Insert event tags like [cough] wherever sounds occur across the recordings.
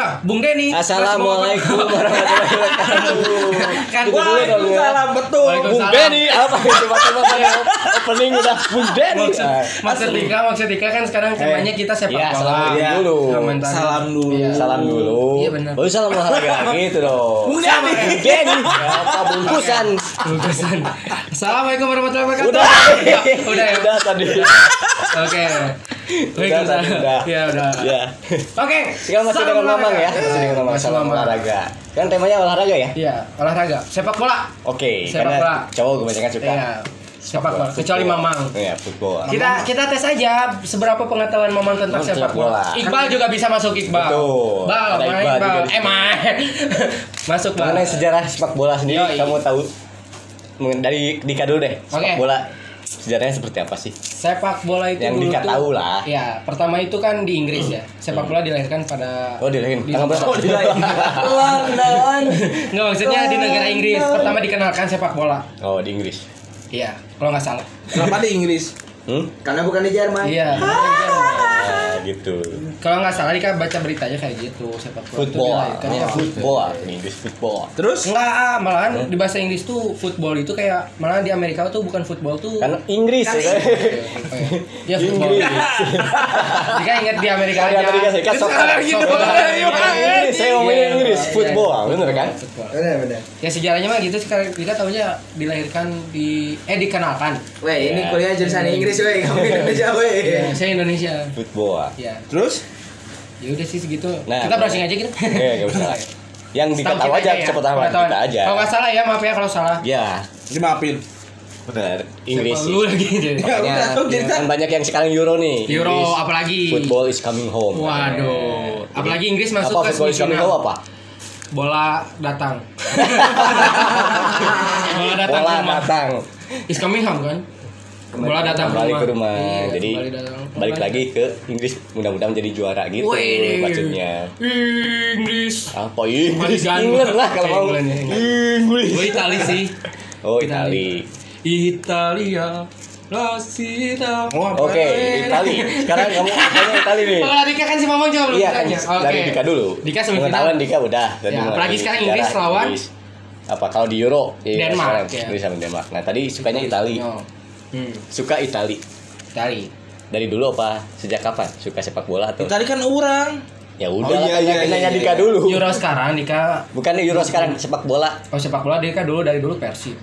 Ya, Bung Denny. Assalamualaikum warahmatullahi wabarakatuh Kan dong, ya. Waalaikumsalam, betul. Bung. Denny apa itu Tiba-tiba saya opening udah Bung Denny Maksud, Ah, Dika, maksud Dika kan sekarang temanya kita sepak Ya, bola. salam Ya, dulu. Salam dulu. Iya. Salam dulu. Iya, benar. Baru salam olahraga [laughs] gitu dong. Bung Denny. Bung Denny. Apa bungkusan? Bungkusan. Assalamualaikum warahmatullahi wabarakatuh. Udah. Udah ya. Udah tadi. Oke. Udah tadi udah. Ya, udah. Ya. Oke. Sekarang masih dengan Mamang ya. Masih dengan Mamang Mamang. olahraga. Kan temanya olahraga ya? Iya, olahraga. Sepak bola. Oke, Sepak karena bola. cowok kebanyakan suka. Iya. Sepak bola, kecuali Mamang. Iya, football. Kita kita tes aja seberapa pengetahuan Mamang tentang Oh, sepak sepak bola. Iqbal juga bisa masuk Iqbal. Betul. Bal, Ada Iqbal Iqbal. Eh, main. [laughs] masuk Bal. Mengenai sejarah sepak bola sendiri, Yoi. kamu tahu dari Dika dulu deh. Sepak Oke. bola sejarahnya seperti apa sih? Sepak bola itu Yang dulu Dika tahu lah. Ya, pertama itu kan di Inggris ya. Sepak bola dilahirkan pada Oh, dilahirin. Di- Tanggal berapa? Oh, Kenalan. Nggak maksudnya di negara Inggris pertama dikenalkan sepak bola. Oh, di Inggris. Iya, kalau nggak salah. Kenapa di Inggris? Hmm? Karena bukan di Jerman. Iya. Ah, gitu. Kalau nggak salah Dika baca beritanya kayak gitu sepak bola itu Football. dilahirkan ya. Oh, football. Di Inggris football. Terus? Enggak, malahan di bahasa Inggris tuh football itu kayak malahan di Amerika tuh bukan football tuh Kan Inggris ya. kan? ya football. Inggris. Jika ingat di Amerika Di aja. Amerika Serikat soccer. gitu. Inggris, saya ngomongin Iya, Inggris, iya, football, iya. bener kan? Benar benar. Ya sejarahnya mah gitu sekarang kita tahunya dilahirkan di eh dikenalkan. Weh, ini Ya. kuliah jurusan Inggris weh, kamu Indonesia weh. Ya, saya Indonesia. Football. Ya. Terus? Ya udah sih segitu. Nah, kita browsing aja gitu. Iya, gak usah. Yang diketahui kita aja, ya, sepengetahuan pengetahuan. kita aja. Kalau nggak salah ya maaf ya kalau salah. Ya, Dimaafin. benar. Inggris lu lagi jadi. Makanya Ya kan banyak yang sekarang Euro nih. Euro Inggris, apalagi. Football is coming home. Waduh. Apalagi Inggris masuk apa ke football is coming home apa? Bola datang. [laughs] Bola datang Bola rumah. datang. Is coming home kan? Bola datang Kembali ke rumah. Iya, Jadi kembali datang. balik lagi ke Inggris mudah-mudahan jadi juara gitu Wih. maksudnya. Inggris. Apa Inggris? Ingat lah kalau mau. England, England. Inggris. Gue Itali sih. Oh, Itali. Italia. Oh? Oke, Itali. Sekarang kamu tanya Itali nih. Kalau Dika kan si Mamang jawab belum Iya kan. Oke. dari Dika dulu. Dika semifinal. Pengetahuan Dika udah. Ya, apalagi sekarang Inggris lawan Inggris. apa kalau di Euro Iya, Denmark, sekarang ya. Inggris sama Denmark. Nah tadi sukanya Itali. Oh. Hmm. Suka Itali. Itali. Dari dulu apa? Sejak kapan? Suka sepak bola atau? Tadi kan orang. Ya udah Oh, iya, iya, yang iya, nanya iya. Dika dulu. Euro sekarang Dika Bukan Euro sekarang sepak bola. Oh sepak bola Dika dulu dari dulu Persib.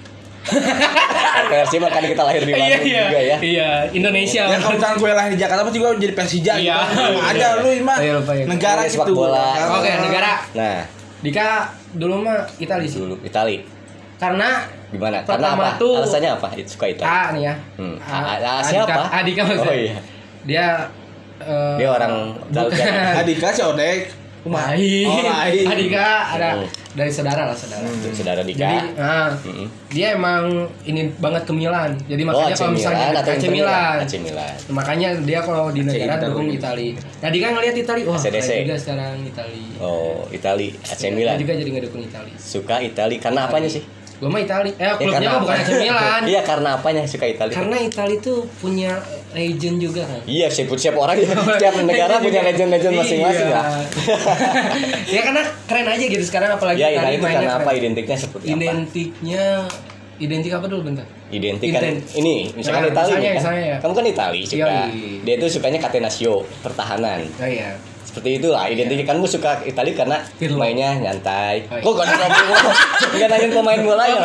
Versi [laughs] kan kita lahir di Bandung juga ya. Iya, Indonesia. Ya kalau misalkan gue lahir di Jakarta pasti gue jadi Persija Iya. gitu. Sama aja lu mah. Iya, lupa ya. Negara Sepak gitu. bola. Oke, negara. Nah, Dika dulu mah Itali sih. dulu Itali. Karena Gimana? Karena Pertama apa? tuh- Alasannya apa? Itu suka Itali. A nih ya. Hmm. A, A- A- Adika- siapa? Adika maksudnya. Oh iya. Dia eh, Dia orang. [laughs] Adika si Odek. Kumaha? Lain. Oh, lain. Adika ada Hmm. dari saudara lah saudara. Itu saudara Dika. Jadi, nah, Mm-mm. dia emang ini banget ke Milan. Jadi Oh, makanya AC kalau misalnya Milan AC Milan. AC Milan. Makanya dia kalau di negara Inter dukung. Itali. Nah, dia kan ngeliat Itali, wah ACDC. keren juga sekarang Itali. Oh, Itali, AC Dia Milan. juga jadi ngedukung Itali. Suka Itali karena apanya sih? Gue mah Itali. Eh, Ya, klubnya mah bukan AC Milan. [laughs] Iya, karena apanya suka Itali? Karena Itali tuh punya legend juga kan. Iya, setiap setiap orang ya, [laughs] setiap negara punya legend-legend masing-masing Iya. lah. [laughs] ya karena keren aja gitu sekarang apalagi Ya, Itali Itali itu karena apa? keren. Identiknya seperti apa? Identiknya identik apa dulu bentar? Identik kan Inten. ini, misalkan Nah, Itali misalnya, kan. misalnya ya. Kamu kan Itali suka. Yoi. Dia tuh sukanya Catenaccio, pertahanan. Oh iya. Seperti itulah, identik kamu suka Itali karena Pirlo. mainnya nyantai. Oh, iya. Kok gak ngomong [laughs] Enggak nanyain pemain bola ya?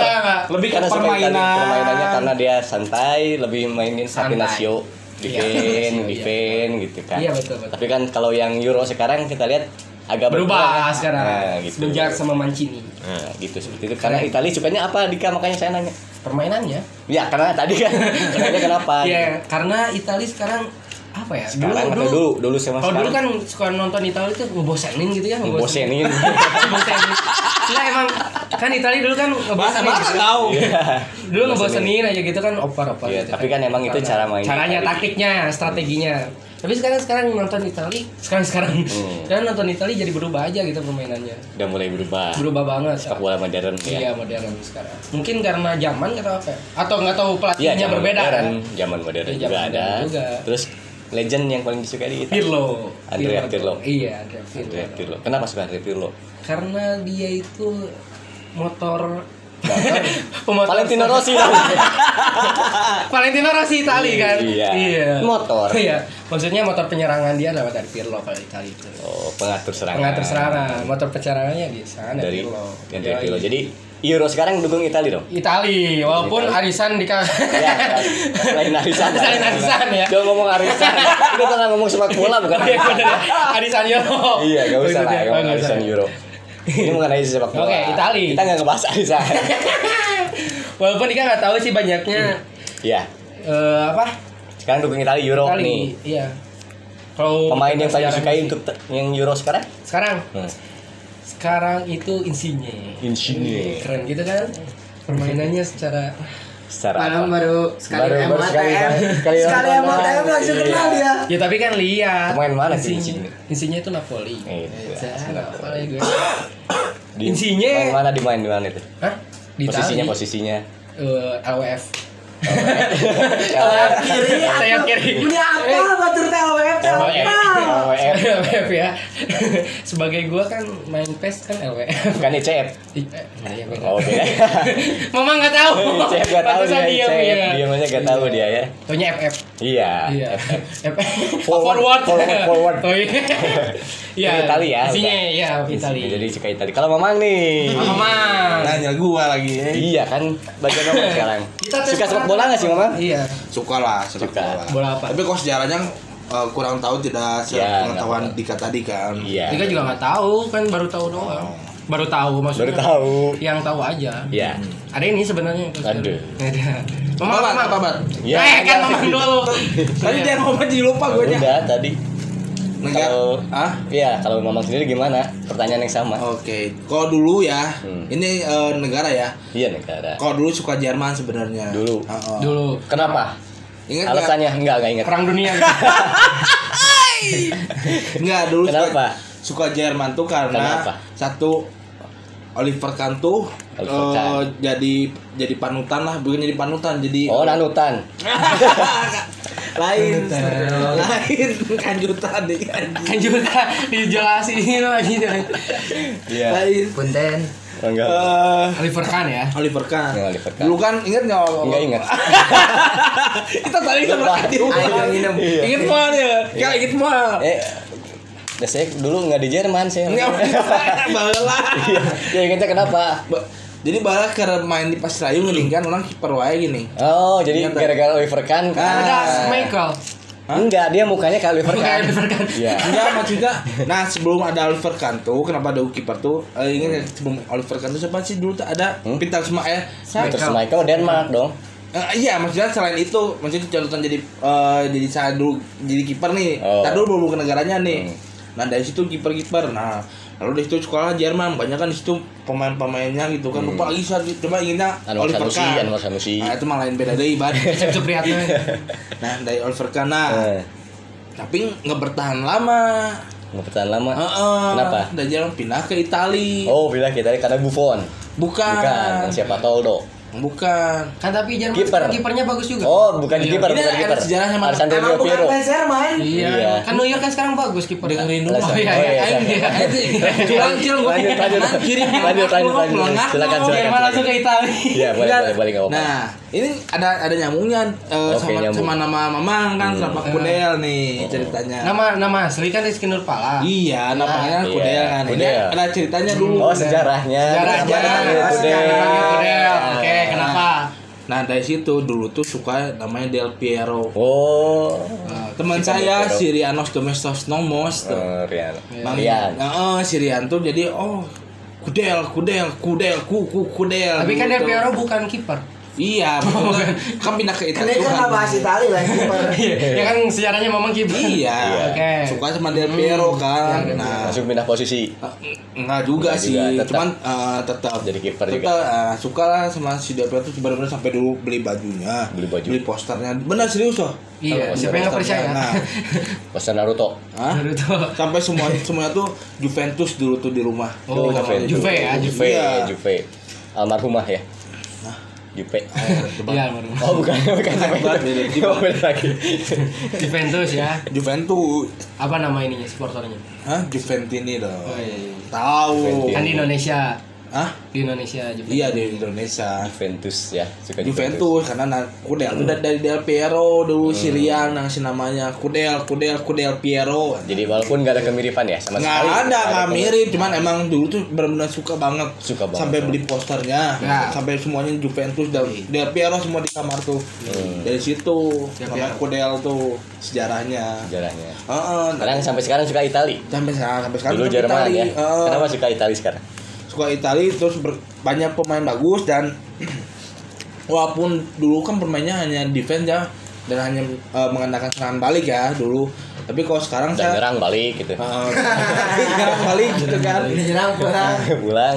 Lebih karena suka Itali, permainan. permainannya karena dia santai, lebih mainin. Catenaccio, Iya, defend, iya. defend gitu kan. Iya, betul, betul. Tapi kan kalau yang Euro sekarang kita lihat agak Berubah kan. sekarang. Nah, gitu. Semenjak sama Mancini. Nah, gitu seperti itu. Karena Itali sukanya apa Dika makanya saya nanya. Permainannya. Ya karena tadi kan. Sukanya kenapa? Iya, karena Itali sekarang apa ya? Sekarang atau dulu? Dulu sama Kalau dulu kan suka nonton Italia itu ngebosenin gitu ya, Ngebosenin. ngebosenin. [laughs] Nah emang kan Italia dulu kan ngebosenin. Bahasa gitu. tahu. Dulu ngebosenin aja gitu kan opar-opar. Iya, gitu tapi kan emang itu cara main Caranya, Italia. taktiknya, strateginya. Tapi sekarang sekarang nonton Italia, sekarang sekarang Hmm. sekarang nonton Italia jadi berubah aja gitu permainannya. Udah mulai berubah. Berubah banget. Sepak bola modern ya. Iya modern sekarang. Mungkin karena zaman atau apa? ya? Atau nggak tahu Iya, pelatihnya zaman berbeda. modern, kan? zaman modern Iya, juga zaman ada. juga. Terus legend yang paling disukai di Italia. Pirlo. Andrea Pirlo. Iya, Andrea Pirlo. Andrea Pirlo. Kenapa suka Andrea Pirlo? Karena dia itu motor Pemotor Valentino Rossi dong. [laughs] Valentino Rossi Itali kan? Iya. Motor. Iya. Maksudnya motor penyerangan dia dapat dari Pirlo kalau Itali itu. Oh, pengatur serangan. Pengatur serangan, motor penyerangannya di sana dari Pirlo. Andrea Yoi. Pirlo. Jadi Euro sekarang dukung Italia dong. Itali, walaupun Itali. arisan di Ya, selain arisan. Selain arisan ya. Jangan ngomong arisan. Tengah ngomong sepak bola bukan Iya, ya. Arisan Euro. Iya, gak usah lah ngomong arisan. Euro. Ini mengenai sepak bola. Oke, Itali. Kita nggak ngebahas arisan. [laughs] Walaupun dia nggak tahu sih banyaknya Iya. eh, apa? Sekarang dukung Italia Euro Itali. nih. Iya. Kalau Pemain yang disukai sih. untuk yang Euro sekarang? sekarang Hmm. sekarang itu Insigne. Insigne. Keren gitu kan? Permainannya secara Secara Padahal apa? baru sekali Baru- baru sekali- sekali Sekali doang. langsung Iya. kenal dia. Ya tapi kan lihat. Pemain mana sih Insigne? Insigne itu Napoli. Eh, Eh, iya, saya Napoli gue. Insigne. Main mana di main di mana itu? Hah? Di posisinya posisinya. Eh, LWF. Sayap kiri. Sayap kiri. Ini apa batur TLWF apa? LWF. LWF ya. Sebagai gua kan main PES kan LWF. Bukan ICF. Eh, iya. Oh, beda. Mama nggak tahu. ICF gak tahu dia, ICF. iya. Diam aja gak tahu dia ya. Taunya FF. Iya. Iya. FF. Forward, Forward. forward. Oh iya. Iya. Itali ya, Isinya iya Itali. Jadi suka Itali. Kalau Mamang nih. Mama. Nanya gua lagi. eh. Iya kan bagian nomor sekarang. Kita Suka sepak bola gak sih Mamang? Iya. Suka lah sepak Suka. bola. Bola apa? Tapi kok sejarahnya eh, kurang tahu tidak Ya, sepengetahuan nggak Dika tadi kan. Iya. Dika juga nggak tahu kan baru tahu doang. Baru tahu maksudnya. Baru tahu. Yang tahu aja. Iya. Ada ini sebenarnya. Aduh. Ada. [laughs] Mama, Mama, apa, Bat? Iya. Eh kan ngomong dulu. Tadi dia ngomong jadi lupa gue nya. Udah tadi. Negara. Kalau Ah? Iya, kalau Mamang sendiri gimana? Pertanyaan yang sama. Oke, kalau dulu ya, Hmm. ini eh, negara ya. Iya negara. Kalau dulu suka Jerman sebenarnya. Dulu. Heeh. Dulu. Kenapa? Ingat? Alasannya enggak enggak ingat. Perang dunia. [laughs] Enggak, dulu Kenapa? suka, suka Jerman tuh karena Kenapa? satu Oliver Kahn tuh Oliver eh, Kahn. jadi jadi panutan lah, bukan jadi panutan, jadi Oh, nanutan. [laughs] lain lain kanjutan nih kan juga dijelasin lagi dong. Iya. lain Punten. Enggak. Eh, Oliver Kahn ya. Oliver Kahn. Ya, Oliver Kahn. Dulu kan ingat nggak? Enggak ingat. [laughs] Kita tadi sama Ayo minum. Iya. Ingat mah dia, kayak ingat mah. Eh, saya dulu nggak di Jerman saya. Enggak bala. Iya. Ya ingatnya kenapa? Jadi bala karena main di Pasirayu ngelingkan orang kiper wae gini. Oh, jadi gara-gara Oliver Kahn. Ada Michael. Enggak, dia mukanya kayak Oliver Kahn. Oliver Kahn. Iya. Enggak maksudnya Nah sebelum ada Oliver Kahn tuh Kenapa ada kiper tuh eh, Ingat nggak sebelum Oliver Kahn tuh Siapa sih dulu tuh ada Hmm? Pintar semua eh Terus Michael Denmark dong. Eh, iya maksudnya selain itu maksudnya contohnya jadi eh, jadi saya dulu jadi kiper nih Oh. Tadi dulu baru ke negaranya nih Hmm. nah dari situ kiper kiper nah lalu dari situ sekolah Jerman banyak kan di situ pemain pemainnya gitu kan lupa lagi saya coba ingetnya Hmm. Anwar Oliver Sanusi, Kahn Anwar Sanusi. nah itu malah lain beda deh ibarat [laughs] Cep Supriyatna. [laughs] nah dari Oliver Kahn nah Eh, tapi nggak bertahan lama nggak bertahan lama. Heeh. Kenapa? dari Jerman pindah ke Itali Oh, pindah kita karena Buffon. bukan Bukan, siapa Toldo. Bukan Kan tapi Jerman Kiper. kipernya bagus juga. Oh, bukan Iya. kiper, bukan kiper. sejarahnya, Mas. Alessandro Del bukan Piero. fans Jerman. Iya. Iya. Kan New York kan sekarang bagus kiper. dengerin dulu Oh Alasan- iya oh, iya. iya, iya. [laughs] dia. Curang cil gue Lanjut, lanjut. kiri Lanjut, lanjut. Silakan, Oke, silakan. malah langsung ke Italia. Iya, boleh, boleh, boleh enggak apa-apa. Nah, ini ada ada nyambungnya eh, Oke, sama nyambung. sama nama Mamang kan sama Kudel nih ceritanya. Nama nama asli kan Rizky Nurpala. Iya, namanya Iya, Kudel kan. Ini Kudel. ada ceritanya dulu. Oh, sejarahnya. Sejarahnya. Kenapa namanya Sejarah Kudel? Kudel. Oke, kenapa? Nah, dari situ dulu tuh suka namanya Del Piero. Oh. Nah, teman Si saya Piero. Sirianos Domestos Nomos tuh. Oh, Rian. Bang Rian. Heeh, si Rian tuh jadi oh Kudel, Kudel, Kudel, ku, ku, Kudel. Tapi kan Del. Piero bukan kiper. Iya, maksudnya kan pindah ke Kan Italia. kan nggak bahas Itali lah kiper. [laughs] ya kan sejarahnya Mamang kiper. Iya. [laughs] Oke. Suka sama Del Piero kan. Iya, Nah, Langsung pindah posisi. Eh, Enggak juga Enggak sih, juga, tetap. cuman eh, tetap Jadi kiper juga. Tetap, eh, suka lah sama si Del Piero tuh benar-benar sampai dulu beli bajunya, Beli baju. beli posternya. Benar serius loh. Iya, siapa yang nggak percaya? Nah, [laughs] Poster Naruto. Hah? Naruto. sampai semua semuanya tuh Juventus dulu tuh di rumah. Oh, Juve ya, Juve, Iya. Juve. Almarhumah ya. Juve. Iya, almarhum. Oh bukan, bukan Juve. Beda, beda. Oh, beda lagi. Juventus ya. Juventus. Apa nama ininya supporternya? Hah? Juventini dong. Oh iya. iya. Tahu. Juventini. Kan di Indonesia. Hah? Di Indonesia Juventus. Iya di Indonesia. Juventus ya, suka Juventus karena na- Kudel itu dari- dari Del Piero dulu Sirian yang si namanya Kudel Kudel Kudel Piero Jadi walaupun nggak ada kemiripan ya sama nggak sekali. ada nggak pem- mirip cuman emang dulu tuh benar-benar suka banget Suka banget. sampai beli posternya Ya. sampai semuanya Juventus dan Del Piero semua di kamar tuh dari situ sama. Kudel tuh sejarahnya Sejarahnya. Heeh, Sekarang sampai sekarang suka Itali. sampai sekarang sampai sekarang Dulu Jerman Itali. ya. Heeh. Kenapa suka Itali sekarang? Suka Itali terus ber- banyak pemain bagus dan [clears throat] walaupun dulu kan pemainnya hanya defense ya dan hanya eh, mengandalkan serangan balik ya dulu tapi kalau sekarang Dan saya nyerang balik gitu. [laughs] nyerang balik gitu kan Ini [laughs] nyerang pulang. [laughs] Pulang.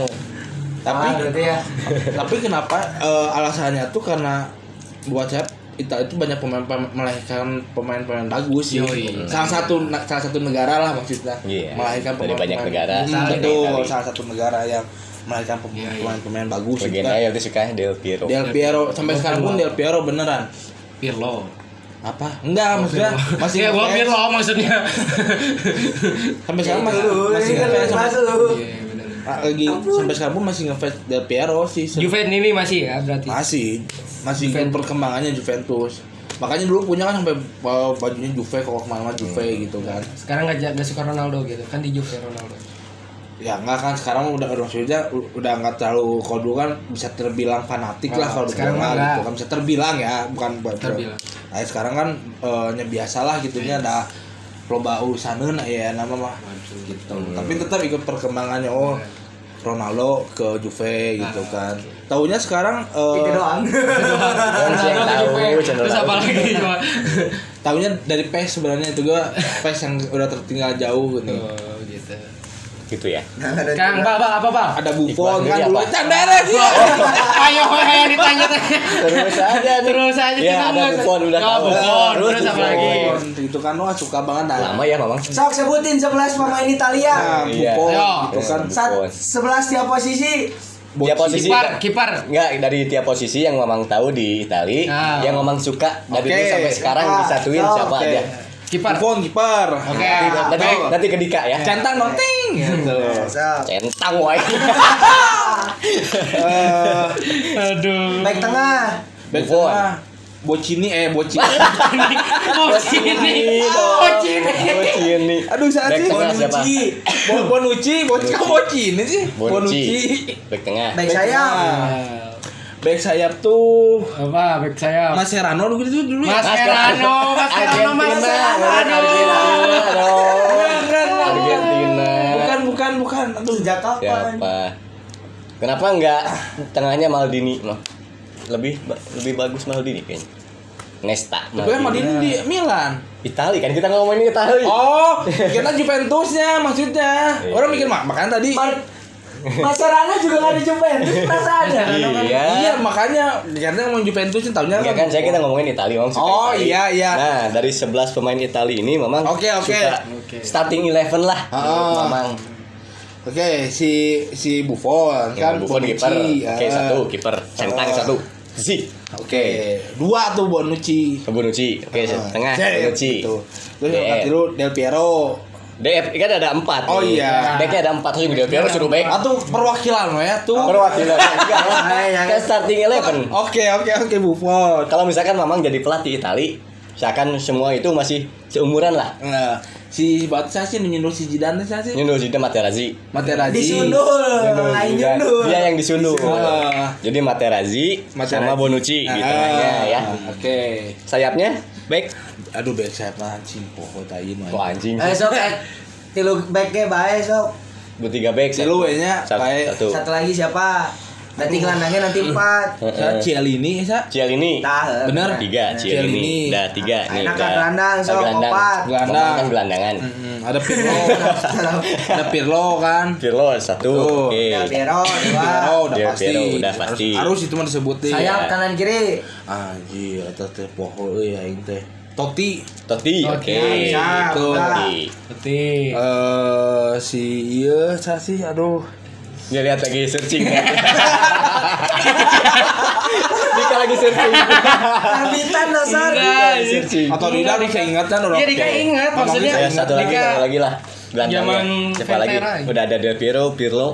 tapi Ah, ya. tapi kenapa eh, alasannya tuh karena buat saya Italia itu banyak pemain pemain- melahirkan pemain-pemain bagus sih. Yoi. Salah satu salah satu negara lah maksudnya. Iya. Melahirkan Dari pemain banyak negara. Hmm, betul, Itali. salah satu negara yang melahirkan Iya, iya. pemain-pemain bagus gitu Legenda yang suka Del Piero. Del Piero sampai sekarang pun Del Piero beneran. Pirlo. Apa? Enggak, maksudnya masih ya gua. Pirlo maksudnya. Sampai sekarang masih masih masuk. Iya, ah, lagi sampai sekarang pun masih ngefans Del Piero sih. Juventus ini masih ya berarti. Masih masih Juventus. perkembangannya Juventus. Makanya dulu punya kan sampai uh, bajunya Juve kalau ke mana-mana Juve Hmm. gitu kan. Sekarang nggak nggak suka Ronaldo gitu kan di Juve Ronaldo. Ya enggak kan sekarang udah maksudnya udah enggak terlalu kalau dulu kan bisa terbilang fanatik lah Oh, kalau sekarang bola gitu kan bisa terbilang ya bukan buat Terbilang. Nah, sekarang kan eh, nya biasa lah gitunya ada loba urusaneun ya nama mah gitu. Tapi tetap ikut perkembangannya oh Ronaldo ke Juve gitu kan. Tahunya sekarang eh, Itu doang. [laughs] Terus apa lagi coba? tahunya dari PES sebenarnya itu gua PES yang udah tertinggal jauh gitu. Oh gitu. Ya. Kang, Pak, Pak, apa, Pak? Ada Buffon kan dulu. Candara sih. Ayo, ayo ditanya tanya. Terus aja. Terus aja Ya, kita ada. Buffon udah Oh, tahu. Buffon. Terus apa lagi? Itu kan wah suka banget dah. Lama ya Mamang. Sok sebutin 11 pemain Italia. Nah, Iya. Buffon Ayo. gitu kan. Sat, Buffon. 11 tiap posisi. Tiap posisi Kiper, kiper. Enggak, dari tiap posisi yang Mamang tahu di Itali, Ah. yang Mamang suka dari Oke. dulu sampai sekarang Ah, disatuin so, siapa Oke. aja. Kiper. Buffon kiper. Oke. Nanti, baik. nanti ke Dika ya. Centang dong ting. Gitu. Centang wae. Eh, Aduh. Back tengah. back Buffon. tengah. Bocini eh Bocini. [laughs] Bocini. Bocini. Bocini. Aduh Back sih. tengah siapa? Bon Bonucci, Bonucci kok Bocini sih? Bonucci. Back tengah. Back sayap. Back sayap tuh Apa back saya? Maserano dulu gitu dulu ya. Mascherano, Mascherano, Mascherano. Argentina. dong. Bukan, Argentina. bukan, bukan, bukan. Aduh, Sejak kapan? Siapa? Kenapa enggak tengahnya Maldini, mah? Lebih lebih bagus Maldini kayaknya. Nesta. Tapi kan Maldini di Milan. Itali kan kita ngomongin Itali. Oh, kita Juventusnya maksudnya. Orang mikir mak, makanya tadi. Mar- Mascherano juga gak ada Juventus perasaannya. Iya. Iya, makanya karena ngomong Juventusnya tahunya Enggak kan saya kita ngomongin Itali, Mam. suka Oh, Itali. iya, iya. Nah, dari 11 pemain Itali ini memang Oke, oke. suka Oke. starting 11 lah. Ah. Memang Oke, si si Buffon kan kan Buffon kiper. Bonucci. Oke, Ah. satu kiper. Centang Ah. satu. Zi. Oke, dua tuh Bonucci. Bonucci. Oke, Ah, tengah cek, Bonucci. gitu. Terus yang DF. ketiga Del Piero. DF kan ada empat. Oh, nih. iya. Backnya ada empat terus Del Piero suruh back. Atau perwakilan lo ya tuh. Perwakilan. [laughs] Ah, yang- Kan starting 11. Oke, oke, oke Buffon. Kalau misalkan Mamang jadi pelatih Itali, misalkan semua itu masih seumuran lah. Nah, si Batu saya sih menyindir si Zidane saya sih. Nyundul Zidane Materazzi. Materazzi. Disundul, lain nyundul. Dia yang disundul. Jadi Materazzi, Materazzi. sama Bonucci di Ah, tengahnya ya. Oke. Sayapnya back. Aduh, back saya anjing poho tain Oh anjing. Eh sok eh tilu backnya bae sok. Bertiga back. Si lu nya Satu. kayak satu. Satu lagi siapa? Nanti gelandangnya nanti empat. Sa Cialini sa Cialini. Tah. Bener tiga Cialini. Cialini. Udah tiga nih. Enak udah. kan gelandang, Udah sok, gelandang. Kan gelandangan. Ada Pirlo ada Pirlo kan Pirlo satu. Oke. Piero dua. Piero udah Del pasti udah pasti. harus, itu mah disebutin Sayap kanan kiri. anjir eta teh poho euy aing teh Totti Totti. Oke. Tuh. udah. Totti. Betul. eh si iya sih aduh Dia lihat lagi searching. [laughs] Dika lagi searching. Kambitan dasar. Enggak, searching. atau tidak nih keingatan orang Iya, Dika ingat, maksudnya Saya satu lagi, Dika- satu lagi lah. Gelandangnya. Zaman Siapa lagi? Udah ada Del Piero, Pirlo,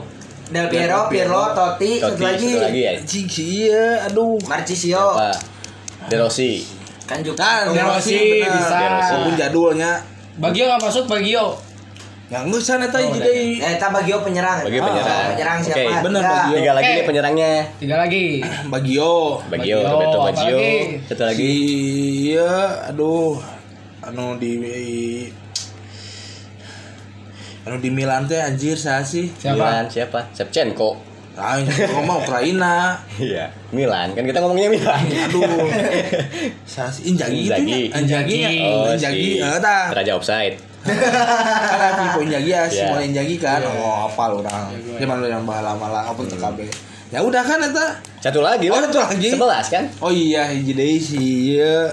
Del Piero, Pirlo, Totti, satu Totti, lagi. satu lagi ya. iya aduh Marcisio. De Rossi. Kan juga. kan De Rossi bisa. Walaupun jadulnya Bagio nggak masuk Bagio. Yang nggak sana Oh, tadi jadi Eh, kita Bagio penyerang. Bagio penyerang. Penyerang Oke, siapa? bener, Tiga. Bagio. Tiga lagi Oke. nih penyerangnya. Tiga lagi. [clears throat] Bagio Bagio, Bagio, Roberto lagi? Satu lagi. si iya aduh anu di anu di Milan teh anjir saya sih Siapa? Milan siapa? Shevchenko. ah ngomong Ukraina [laughs] Iya, Milan. Kan kita ngomongnya Milan. aduh [laughs] saya sih Injagi gitu ya Injagi ya Oh, Injagi si eh Raja Offside. Kan Filippo Injagi ya Iya. Simone Injagi kan oh apa orang zaman yang bahala malah apa tuh KB ya udah kan eta Satu lagi Oh, lah. satu lagi. Sebelas kan? oh iya hiji deui si iya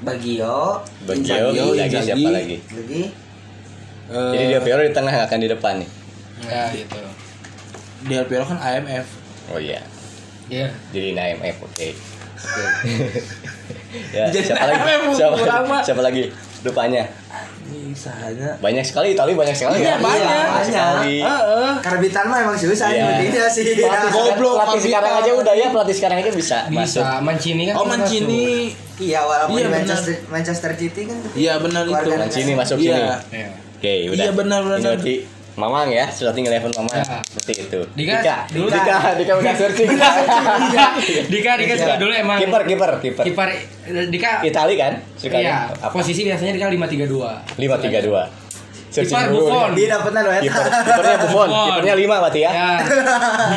Bagio. Bagio, Inzaghi siapa lagi? Lagi. eh, Jadi Del Piero di tengah akan di depan nih. Ya gitu. Del Piero kan AMF Oh iya. Iya. Jadi in IMF, oke. [laughs] ya, Jadi siapa lagi? IMF, Siapa, siapa lagi? Depannya. Ini sahanya Banyak sekali Itali banyak sekali. Iya, ya. banyak. Banyak sekali. Heeh. Karbitan mah emang susah Iya. nyebutnya sih. Pelatih, Goblok, pelatih sekarang aja udah ya pelatih sekarang aja bisa, Bisa. masuk. Mancini kan. Oh masuk. Mancini Iya, walaupun Iya. Manchester Manchester City kan. Iya benar itu. Mancini masuk Iya. sini. Iya. Oke, udah. Iya, benar, benar. Mamang ya, starting eleven Mamang. Ya. Seperti itu. Dika, Dika, dulu Dika, Dika udah [laughs] searching. Dika, Dika, Dika suka dulu emang Kiper, kiper, kiper. kiper Dika Itali kan? Suka iya, apa? posisi biasanya Dika 532. Lima tiga dua. Kiper Buffon. Dia dapatnya loh ya. Kiper, kipernya Buffon, kipernya lima berarti ya. Ya.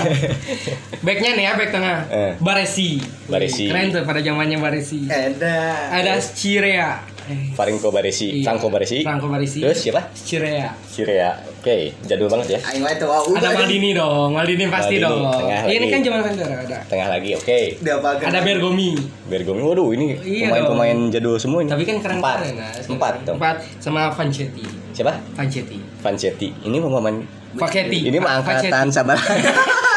[laughs] Backnya nih ya, back tengah. Eh. Baresi. Baresi. Keren tuh pada zamannya Baresi. Eda. Ada Cirea. Franco Baresi, Iya. Franco Baresi. Franco Baresi. Terus siapa? Cirea. Cirea. Oke, jadul banget ya. Aing wae tuh wow. Ada Maldini dong, Maldini pasti Maldini, dong. tengah Ini lagi. kan zaman Vendera ada. Tengah lagi, oke. Ada Bergomi. Bergomi, waduh ini Iya pemain-pemain jadul semua ini. Tapi kan keren Empat, keren nah. empat dong. Empat sama Vancetti. Siapa? Vancetti. Vancetti. Ini pemain. Paketti. Ini mah angkatan sabar.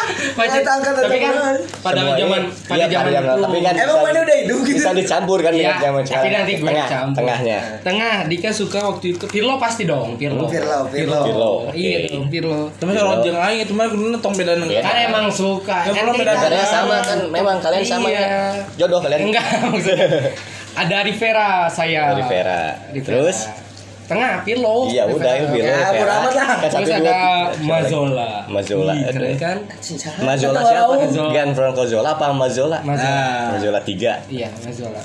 Ternyata [laughs] angkatan Tapi kan pada zaman pada iya, zaman itu. tapi kan Emang bisa- mana udah hidup gitu? Bisa dicampur kan Iya, dengan zaman tapi sekarang. nanti gue Tengah, campur. tengahnya. Tengah, Dika suka waktu itu Pirlo pasti dong, Pirlo. Pirlo, Pirlo. Pirlo, Iya dong, Pirlo. Tapi kalau jeung aing itu mah kudu tong beda Iya. Kan emang suka. Ya, Kan kalau beda Karena sama kan, memang kalian sama Iya. ya. Jodoh kalian. Enggak, maksudnya. [laughs] Ada Rivera saya. Rivera. Rivera. Terus? Tengah Pirlo. Iya udah ya Pirlo. Ya, bodo amat lah. Kan satu Terus ada tiga. Mazola. Mazola. Keren kan? Mazola siapa? Mazola. Gianfranco Zola apa Mazola? Mazola. Mazola 3. Iya, Mazola.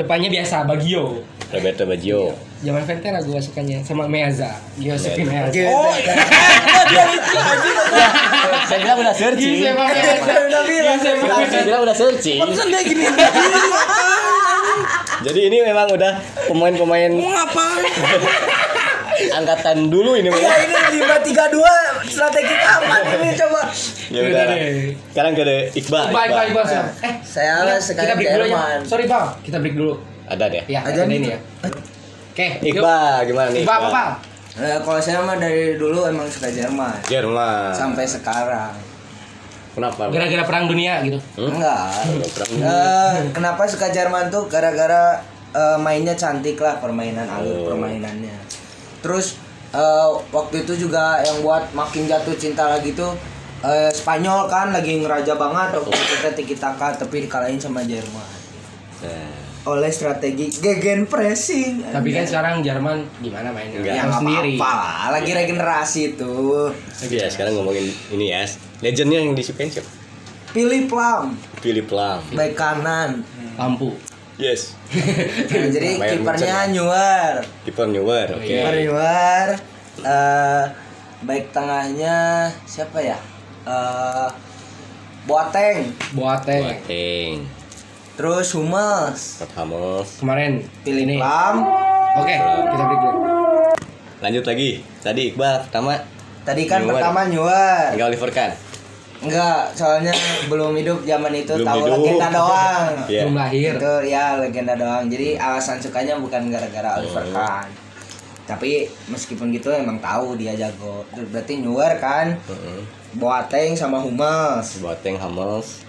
Depannya biasa Bagio. Roberto Baggio. Zaman Ventera gue sukanya sama Meazza. Giuseppe Meazza. Oh, Saya bilang udah searching. Giuseppe Meazza. Udah bilang. Saya bilang udah searching. Dia gini. [laughs] Jadi ini memang udah pemain-pemain [laughs] angkatan dulu ini Ya ini lima tiga dua strategi aman ini coba. Ya udah. Sekarang ke Iqbal. Baik, baik, baik. Nah, Eh, saya sekarang break dulu ya. Jerman. Sorry, Bang. Kita break dulu. Ada deh. Ya, Aja ada nih. ini ya. Oke. Iqbal gimana nih? Iqbal, apa? Eh, kalau saya mah dari dulu emang suka Jerman Jerman. sampai sekarang. Kenapa? Gara-gara perang dunia gitu. Hmm? Enggak. Perang. Eh, kenapa suka Jerman tuh gara-gara eh, mainnya cantik lah permainan alur Oh. permainannya. Terus eh, waktu itu juga yang buat makin jatuh cinta lagi tuh eh, Spanyol kan lagi ngeraja banget waktu itu teh tiki taka tapi dikalahin sama Jerman Nah, oleh strategi gegen pressing. Tapi kan sekarang Jerman gimana mainnya? Enggak. yang sendiri. apa lah, lagi regenerasi tuh. ya sekarang ngomongin ini ya. Legendnya yang disukain siapa? Pilih Plam, Philip Lam. back kanan. Lampu. Yes. [laughs] Nah, jadi kipernya Munchen. Nyuar. Kiper Newer. Oke. Iya. Kiper Nyuar. Eh back tengahnya siapa ya? eh Boateng, Boateng. Boateng terus Hummels, Scott Hummels Kemarin Philip ini. Lam. Oke, kita break dulu. lanjut lagi tadi Iqbal pertama Tadi kan Neuer. pertama Neuer. enggak Oliver Kahn Enggak, soalnya belum hidup zaman itu Belum tahu hidup. legenda doang. [laughs] Iya. Belum lahir. Itu ya legenda doang. Jadi alasan sukanya bukan gara-gara Oliver Oh. Kahn. Tapi meskipun gitu emang tahu dia jago. Berarti Neuer kan, Heeh. Boateng sama Hummels. Boateng Hummels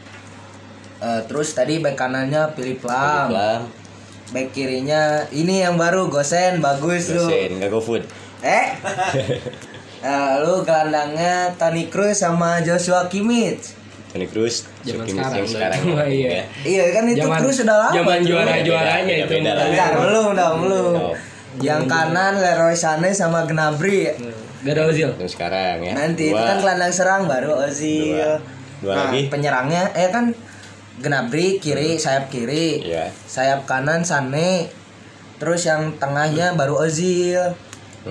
Eh, terus tadi bek kanannya Philip Lam. Lam Bek kirinya ini yang baru Gosen bagus lu. Gosen enggak go food Eh. [laughs] Lalu gelandangnya Toni Kroos sama Joshua Kimmich. Toni Kroos Zaman sekarang sekarang tua, iya. ya. Iya kan itu Zaman- Kroos sudah lama. Zaman juara-juaranya Beda, itu. beda. Bentar, belum dong, belum. Oh, Yang kanan Leroy Sané sama Gnabry. Gak ada Ozil. yang sekarang ya Nanti itu Dua. kan gelandang serang baru Ozil. Dua. Dua nah, lagi. penyerangnya eh kan Gnabry kiri, sayap kiri. Iya. Sayap kanan Sané. Terus yang tengahnya baru Ozil.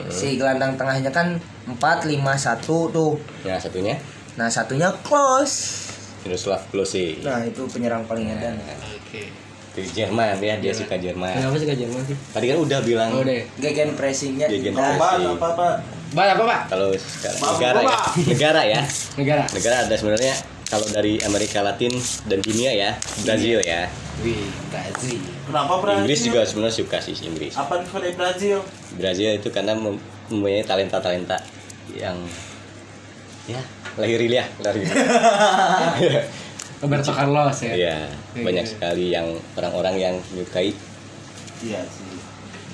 Si gelandang tengahnya kan 4 5 1 tuh. yang satunya Nah, satunya Klose. Miroslav Klose Nah, itu penyerang paling edan. Oke. itu Jerman ya dia suka Jerman Kenapa sih gak Jerman sih? tadi kan udah bilang Oh deh. Gegen pressingnya Gegen pressing. apa apa Pak apa pak? kalau negara ya negara ya Negara. negara ada sebenarnya kalau dari Amerika Latin dan dunia ya Brazil ya. Wih, Brazil. kenapa Brazil? Inggris juga sebenarnya suka sih Inggris. Apa pada Brazil? Brazil itu karena mem- mempunyai talenta talenta yang ya lahir [laughs] ya lahir Roberto Carlos ya. ya Iya, banyak sekali yang orang-orang yang menyukai. Iya sih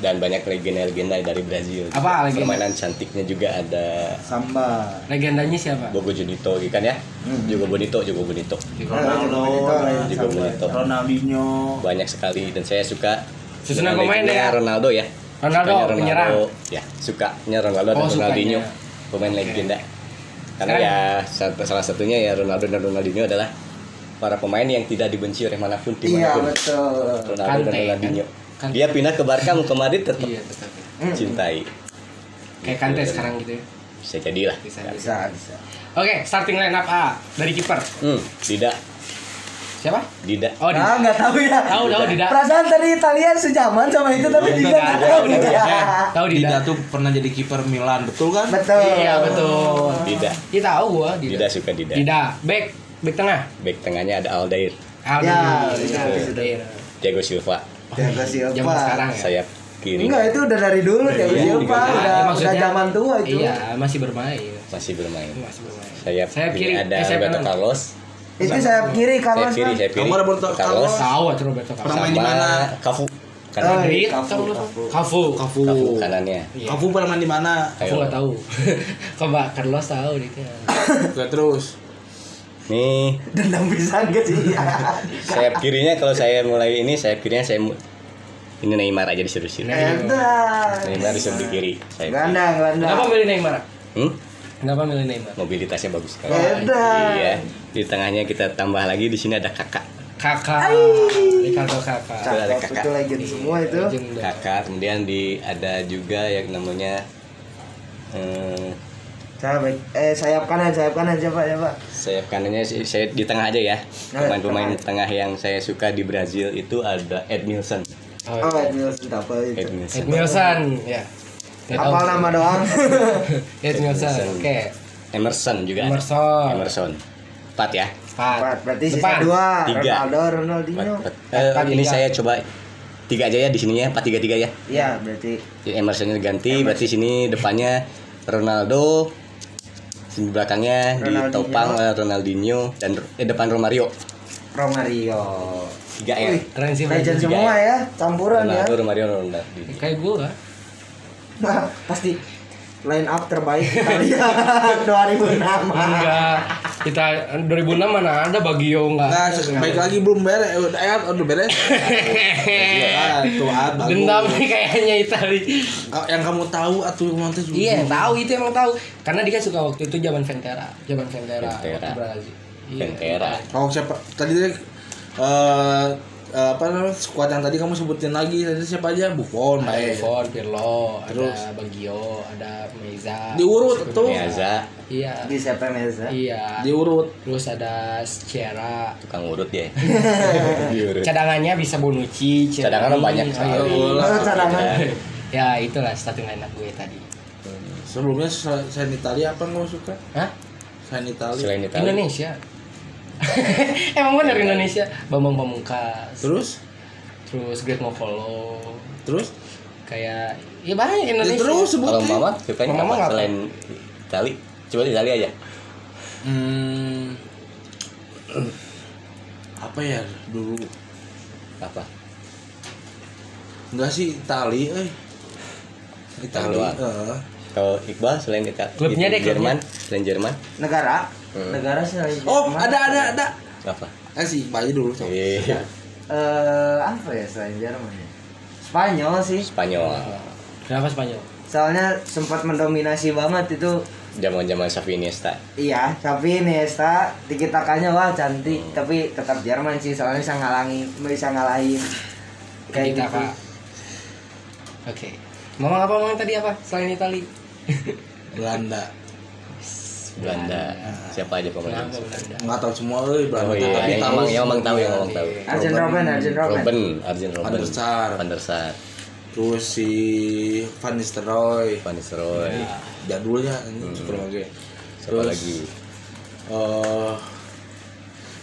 dan banyak legenda-legenda dari Brazil. Apa legenda? permainan cantiknya juga ada. Samba. Legendanya siapa? Bogo Junito gitu kan ya? Juga Bonito juga Bonito. Ronaldo juga Bonito Ronaldinho. Banyak sekali. Dan saya suka Susunan pemain ya? Ronaldo ya. Ronaldo, Sukanya penyerang. ya sukanya Ronaldo dan Oh, sukanya. Ronaldinho. Pemain legenda. Karena Sekarang- ya salah satunya ya Ronaldo dan Ronaldinho adalah para pemain yang tidak dibenci oleh mana pun Iya, di mana pun betul. Ronaldo dan Kante, Ronaldinho. kan? Dia pindah ke Barca mau ke Madrid tetap Iya betul. cintai Kayak Kante sekarang gitu ya. bisa jadi lah Bisa. Bisa, bisa. Oke, starting line up A dari kiper. hmm tidak Siapa? tidak Oh, di. Ah, nggak tahu ya. Tahu tahu tidak. Perasaan tadi Italian sejaman sama itu tapi tidak tidak. tahu tidak. Tahu Dida tidak. tuh pernah jadi kiper Milan betul kan Betul. Iya betul. tidak Dia tahu gua tidak tidak. suka tidak Tidak. Back back tengah. back tengahnya ada Aldair Aldi. Ya, Iya, itu. iya. Thiago Silva Jaga siapa? Zaman sekarang ya. sayap kiri Enggak, itu udah dari dulu Tiago Iya, Silva, juga. udah Ya, udah zaman tua itu. Iya, masih bermain. masih bermain Masih bermain. sayap, Sayap kiri, kiri. ada Eh, sayap Roberto. Carlos Itu sayap kiri Carlos sayap kiri kan. sayap kiri Kamu Roberto Carlos. Tahu tuh Roberto Carlos. Pernah main di Sama mana? Kafu Oh, kanan tahu lu? Cafu. Cafu. Kafu Kafu kanannya Iya. Kafu pernah main di mana Aku nggak tahu. [laughs] Coba Carlos tahu dia. Oke terus nih Dendam pisan ke sih. [laughs] sayap kirinya kalau saya mulai ini sayap kirinya saya mu- ini Neymar aja disuruh sini Edan. Neymar disuruh di kiri sayap kiri. Gelandang, gelandang. Kenapa milih Neymar? hmm? Kenapa milih Neymar? mobilitasnya bagus sekali Edan. iya di tengahnya kita tambah lagi di sini ada kakak Kakak. Ricardo kakak. Cakep, kakak. itu legend semua itu. Kakak kemudian di ada juga yang namanya eh, Siapa? Eh sayap kanan, sayap kanan siapa siapa? sayap kanannya sih- saya di tengah aja ya Nah, pemain-pemain tengah. tengah yang saya suka di Brazil itu ada Edmilson Oh, Oh, Edmilson apa itu? Edmilson Edmilson, ya. Nggak tahu. Apal nama doang. [laughs] Edmilson. Oke. Emerson juga ada. Emerson. Emerson empat ya Empat. Empat, berarti sisa dua. Tiga. Ronaldo, Ronaldinho. empat. Eh, Empat, ini tiga. saya coba tiga aja ya di sininya empat tiga tiga ya Iya, berarti Jadi Emersonnya ganti berarti sini depannya Ronaldo sini belakangnya Ronaldinho. ditopang oleh Ronaldinho dan eh, depan Romario Romario. tiga ya Wih, Keren sih legend semua ya, campuran ya. Ronaldo Romario Ronaldinho Kayak gua. Nah, pasti line up terbaik Italia [laughs] 2006. Enggak. Kita 2006 mana ada Bagio enggak? Nah, baik lagi belum beres. Eh, udah eh, udah beres. [laughs] Ah, tuh ah. Dendam nih kayaknya Itali. Ka- Yang kamu tahu atau yang juga. Iya, tahu itu emang tahu. Karena dia kan suka waktu itu zaman Ventera, zaman Ventera, Ventera. waktu Brazil. Iya. Ventera Oh siapa? Tadi dia eh eh, apa namanya squad yang tadi kamu sebutin lagi tadi siapa aja Buffon ada baik Buffon, Pirlo, Terus? ada Bagio, ada Meza. diurut tuh Miaza Iya. Di siapa Meza? Iya. diurut Terus ada Sierra. tukang urut ya [laughs] diurut Cadangannya bisa Bonucci. Cadangan banyak sekali. Oh, cadangan. [laughs] Ya itulah starting line up gue tadi. sebelumnya sel- selain Italia apa yang kamu suka Hah? selain Italia selain Italia Indonesia. [laughs] Emang bener Indonesia. Bambang Pamungkas. terus Terus Greg Novolo. terus Kayak ya banyak ya, Indonesia. terus kalau sebutin mama sukanya Mama apa selain Itali coba Itali aja hmm, apa ya dulu apa enggak sih Itali eh Itali doang. eh. Kalau Iqbal selain Itali Klubnya deh, Jerman selain Jerman Negara? Hmm. Negara sih lagi oh Jerman. ada ada ada apa eh si Iqbal aja dulu coba. Iya. Eh, apa ya selain Jerman ya? Spanyol sih. Spanyol Kenapa Spanyol? Soalnya sempat mendominasi banget itu zaman zaman Xavi Iniesta Iya, tapi Iniesta tiki takanya wah cantik, tapi tetap Jerman sih soalnya bisa ngalangi, bisa ngalahin. Kayak Kita gitu. Oke. Mama apa ngomong tadi apa selain Itali? Belanda Belanda siapa aja pemain Kenapa Belanda? nggak tahu semua eh Belanda Oh iya, tapi yang tahu emang, yang emang tahu, yang emang tahu. Arjen Robben, Arjen Robben. Robben, Arjen Robben. Van der Sar. Van der Sar, terus si Van Nistelrooy Van Nistelrooy. jadulnya ini super oke Siapa Terus, lagi? eh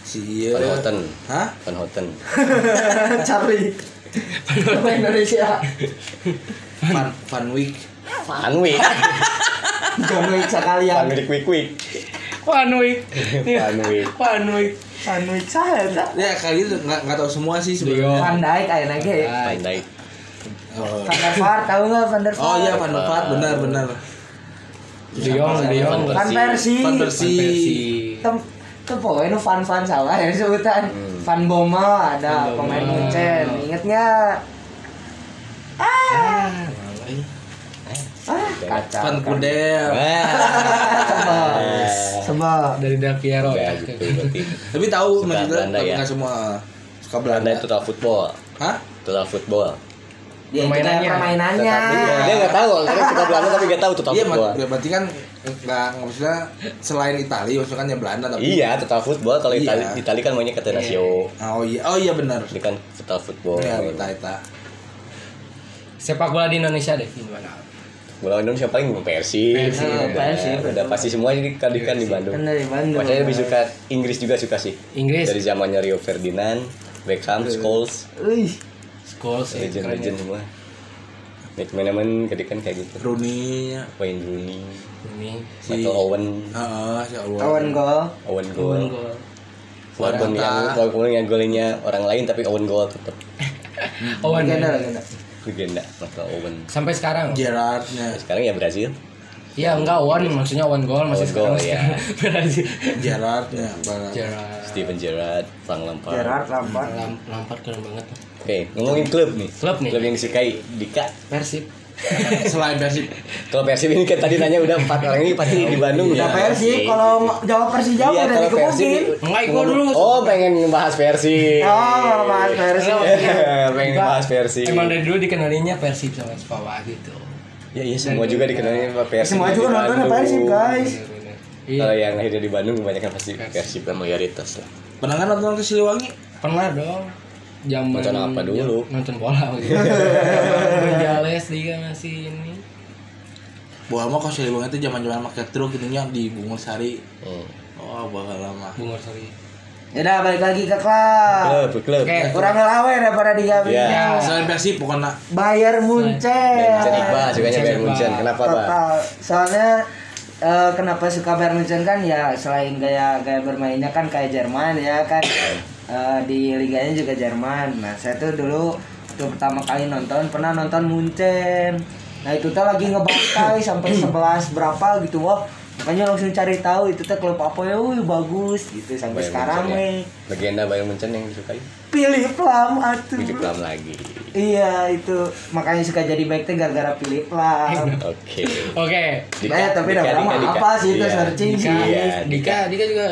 si iya Van Houten. hah Van Houten. [laughs] Charlie. Pemain Indonesia. Van Van Wick Van Wick. John Wick Van sekalian. Wick Wick Wick. Panui. Van Wick. Panui. John Wick saya enggak. ya kayak gitu nggak nggak tahu semua sih sebenarnya Van Dijk kayaknya ge. Van Dijk. oh. Van der Vaart tahu nggak Van der Vaart? oh iya Van der Vaart benar benar De Jong, De Jong. Van Persie. Van Persie Tem pokoknya nu Van Van salah ya sebutan. Van Bommel ada Van pemain. Munchen. Ingat nggak? Ah, Ah, kacau. Van Kudel. Sebab dari Del Piero Ya, ya. gitu [laughs] tapi tahu maksudnya Belanda tapi ya? semua suka Belanda Belanda itu total football. hah Total football. ya Permainannya. permainannya. Football. Dia nggak tahu, karena suka Belanda tapi nggak tahu total iya football. mak- berarti kan nggak nggak maksudnya selain Italia maksudnya kan ya Belanda tapi Iya, total football. Kalau Iya. Itali, Itali kan mainnya Catenaccio. oh iya oh iya benar Ini kan total football. ya Ita Ita Sepak bola di Indonesia deh gimana? Bola Indonesia paling Persib. Persib, Udah, Persib. udah pasti semua jadi kan di kan di Bandung. Kan dari Bandung. Saya lebih suka Inggris juga suka sih. Inggris. Dari zamannya Rio Ferdinand, Beckham, Scholes, Wih, Scholes ya. keren legend-legend ya. semua. Manajemen ketika kan kayak gitu. Rooney ya Wayne Rooney, Ini Si- Michael Owen, Heeh, si. Owen Owen Goal. gol. Walaupun Morata. yang walaupun yang golnya orang lain tapi Owen Goal tetap [laughs] Owen ya. Legenda. Michael Owen. Sampai sekarang. Gerrardnya Sekarang ya Brazil. Iya enggak Owen maksudnya Owen gol masih Owen goal, [laughs] sekarang. ya. Brazil. Gerrardnya Bang. Gerrard. Steven Gerrard, Frank Lampard. Gerard Lampard. Lam- Lampard keren banget. Oke, ngomongin klub nih. Klub nih. Klub yang disukai Dika. Persib. [laughs] selain Persib Kalau Persib ini kan tadi nanya udah empat orang ini pasti di Bandung Udah ya. Persib, kalau jawab Persija Iya, udah Persib dikebukin. Enggak, gua dulu. Oh, pengen ngebahas Persib. Oh, Mas Persib. [laughs] pengen ngebahas Persib. Emang dari dulu dikenalinya Persib sama Spawa gitu. Ya iya semua juga dikenalin sama Persib. Semua juga nonton Bandung. Persib, guys. Bener-bener. Kalau Iya. yang akhirnya di Bandung kebanyakan pasti Persib. Persib kan mayoritas lah. pernah kan nonton ke Siliwangi Pernah dong. Zaman Nonton apa dulu? Nonton bola. gitu. Menjales juga masih ini. Buah mah ke Siliwangi itu zaman zaman pakai truk gitu nya di Bungur Sari Hmm. oh bakal lama Bungur sorry. Yaudah balik lagi ke klub. Klub, klub. Oke. Kurang ngelawan daripada di kami. Ya. selain Persib pokoknya Bayar Munchen. Munchen Iqbal, Bayern Iqbal. Munchen. Kenapa, Pak? Soalnya eh, kenapa suka Bayern Munchen kan ya selain gaya gaya bermainnya kan kayak Jerman ya kan [coughs] Eh, di liganya juga Jerman. Nah saya tuh dulu tuh pertama kali nonton pernah nonton Munchen. Nah itu tuh lagi ngebantai [coughs] sampai 11 berapa gitu wah makanya langsung cari tahu itu tuh klub apa ya wih bagus gitu sampai Bayern sekarang ya. nih Legenda Bayern Munchen yang disukai. pilih Lam atuh Tujuh pelam lagi. iya itu makanya suka jadi baik tuh gara-gara pilih Lam [laughs] Oke. Oke. Dika, Nah, tapi Dika, udah lama apa sih itu Iya. searching Dika, sih. Iya, Dika, Dika juga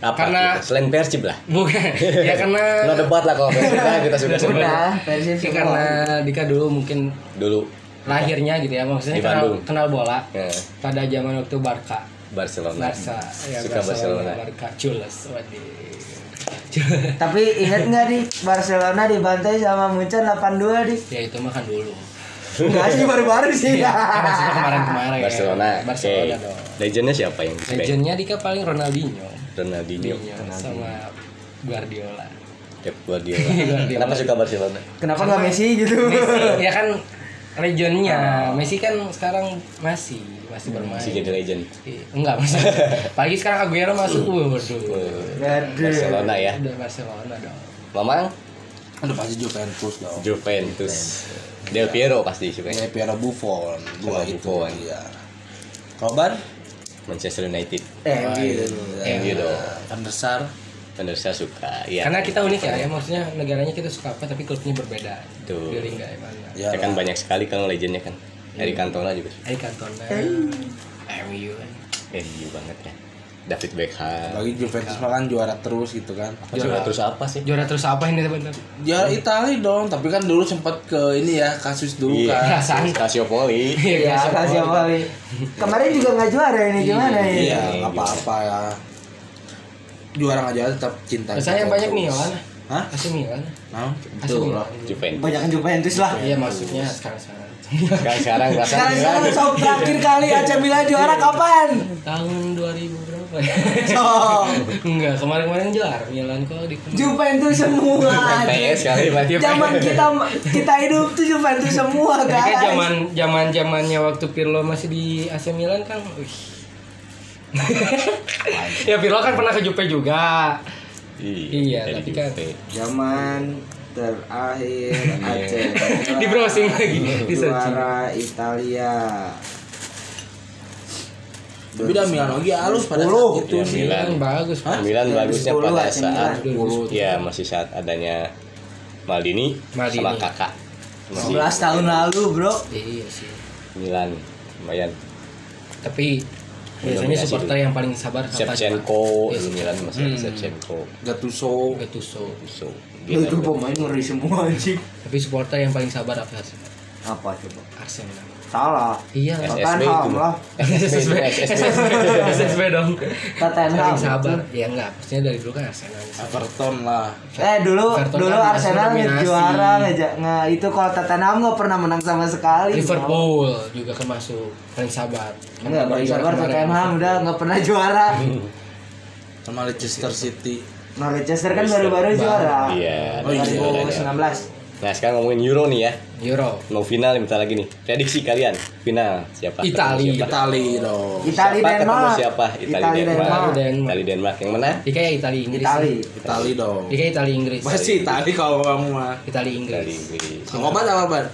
Apa? Karena kita? selain Persib lah. bukan ya [laughs] karena No debat lah kalau Persib lah kita suka semua. Udah, Persib ya, karena Dika dulu mungkin Dulu lahirnya gitu ya maksudnya Di kenal, kenal bola ya, pada zaman waktu Barca Barcelona. Barca ya Suka Barcelona. Barca Cules waduh Tapi inget nggak di Barcelona dibantai sama Munchen 8-2 di? ya itu makan dulu Enggak sih baru-baru sih. [laughs] ya, maksudnya kemarin-kemarin Barcelona. Barcelona dong Legendnya siapa yang legendnya Dika paling Ronaldinho Ronaldinho. Ronaldinho sama Guardiola Pep Guardiola. [laughs] Guardiola. Kenapa suka Barcelona? Kenapa nggak Messi gitu? Messi [laughs] ya kan legendnya Messi kan sekarang masih masih bermain Masih jadi legend. Iya, enggak maksudnya pagi sekarang Aguero masuk waduh. Barcelona ya. udah Barcelona dong Mamang Aduh pasti Juventus dong. Juventus. Del Piero pasti suka. Ya Piero Buffon, dua Sama itu. Buffon. Iya. Roban? Manchester United. Eh, gitu. MU dong. Van der Sar. Van der Sar suka. Iya. karena kita unik ya, ya maksudnya negaranya kita suka apa tapi klubnya berbeda Tuh. di Liga mana Ya, Ya kan banyak sekali kalau legendnya kan. Dari Cantona juga. Ari Cantona MU kan MU banget ya. David Beckham. bagi Juventus mah kan juara terus gitu kan. Juara terus apa sih? juara terus apa ini teman-teman Juara Italia dong, tapi kan dulu sempat ke ini ya kasus dulu Iya. kan. perasaan Calciopoli. Iya, kali. Kemarin juga nggak juara ini gimana ya? Iya, nggak apa-apa ya. Juara nggak juara tetap cinta. saya Juventus. banyak Milan Hah? AC Milan Nah, lah. Juventus. Banyak Juventus lah. iya maksudnya sekarang sekarang Sekarang sekarang Sekarang Milan. sekarang terakhir kali AC Milan juara kapan? tahun 2000 Sok. [laughs] enggak kemarin-kemarin juara Milan kok di Juventus semua. PS kali berarti. Zaman kita kita hidup tuh Juventus semua Mereka guys. zaman zaman zamannya waktu Pirlo masih di AC Milan kan, wih. [laughs] ya Pirlo kan pernah ke Juve juga. Iya, dari tapi kan-. Zaman terakhir AC [laughs] Di browsing lagi, di searching. juara Italia. Tapi udah Milan lagi halus pada saat 10. itu Iya, sih. Milan. Kan bagus. Pak. Milan 2010 bagusnya pada saat 2010. ya masih saat adanya Maldini, Maldini. sama Kakak. Masih 11 tahun lalu, Bro. Iya sih. Milan lumayan. Tapi biasanya supporter yang paling sabar? Shevchenko, Iya, dulu Milan masih Hmm. Shevchenko. Gattuso. Gattuso. So, Lu itu pemain ngeri semua anjing. Tapi supporter yang paling sabar apa sih? Apa coba? Arsenal. Salah. Iya. SSB Tottenham itu. lah. SSB, SSB. Dong. Tottenham. Paling sabar. Ya enggak, maksudnya dari dulu kan Arsenal. Everton lah. Eh dulu dulu kan Arsenal juara nge itu kalau Tottenham nggak pernah menang sama sekali. Liverpool juga kan masuk paling sabar. Kan Enggak, paling sabar. Tottenham udah nggak pernah juara. [laughs] Sama Leicester City. Nah, Leicester kan baru-baru juara. Iya, Oh, iya. 2019. Nah sekarang ngomongin Euro nih ya. Euro. Mau final bentar lagi nih. Prediksi kalian final siapa? Itali. Ketemu siapa? Itali dong. Itali Siapa ketemu Denmark. siapa? Itali, Itali Denmark. Denmark. Denmark. Itali Denmark yang mana? Dika ya Itali Inggris. Itali. Itali dong. Dika Itali Inggris. Pasti Itali kalau kamu mah. Itali Itali Inggris. Inggris. Kang Obat apa Ban?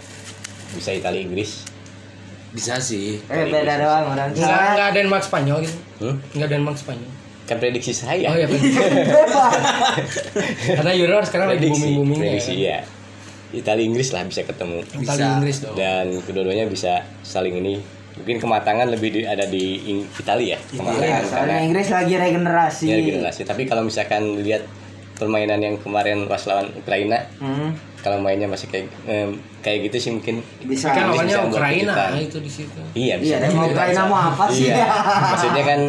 Bisa Itali Inggris. Bisa sih. Eh beda doang orang. Enggak enggak Denmark Spanyol gitu. Hmm? Enggak Denmark Spanyol. Kan prediksi saya. Oh iya bebas. [laughs] [laughs] Karena Euro sekarang lagi prediksi. booming-boomingnya. prediksi ya. Itali Inggris lah bisa ketemu. Itali Bisa. Inggris dong. Dan kedua-duanya bisa saling ini. Mungkin kematangan lebih di- ada di Ing- Itali ya. Kematangan Iya, karena Inggris lagi regenerasi. ya generasi. Tapi kalau misalkan lihat permainan yang kemarin pas lawan Ukraina, Hmm, kalau mainnya masih kayak em, kayak gitu sih mungkin bisa. kan awalnya bisa membuat Ukraina kejutan. itu di situ. Iya bisa. Iya, dan mau Ukraina mau apa sih? Iya. Maksudnya kan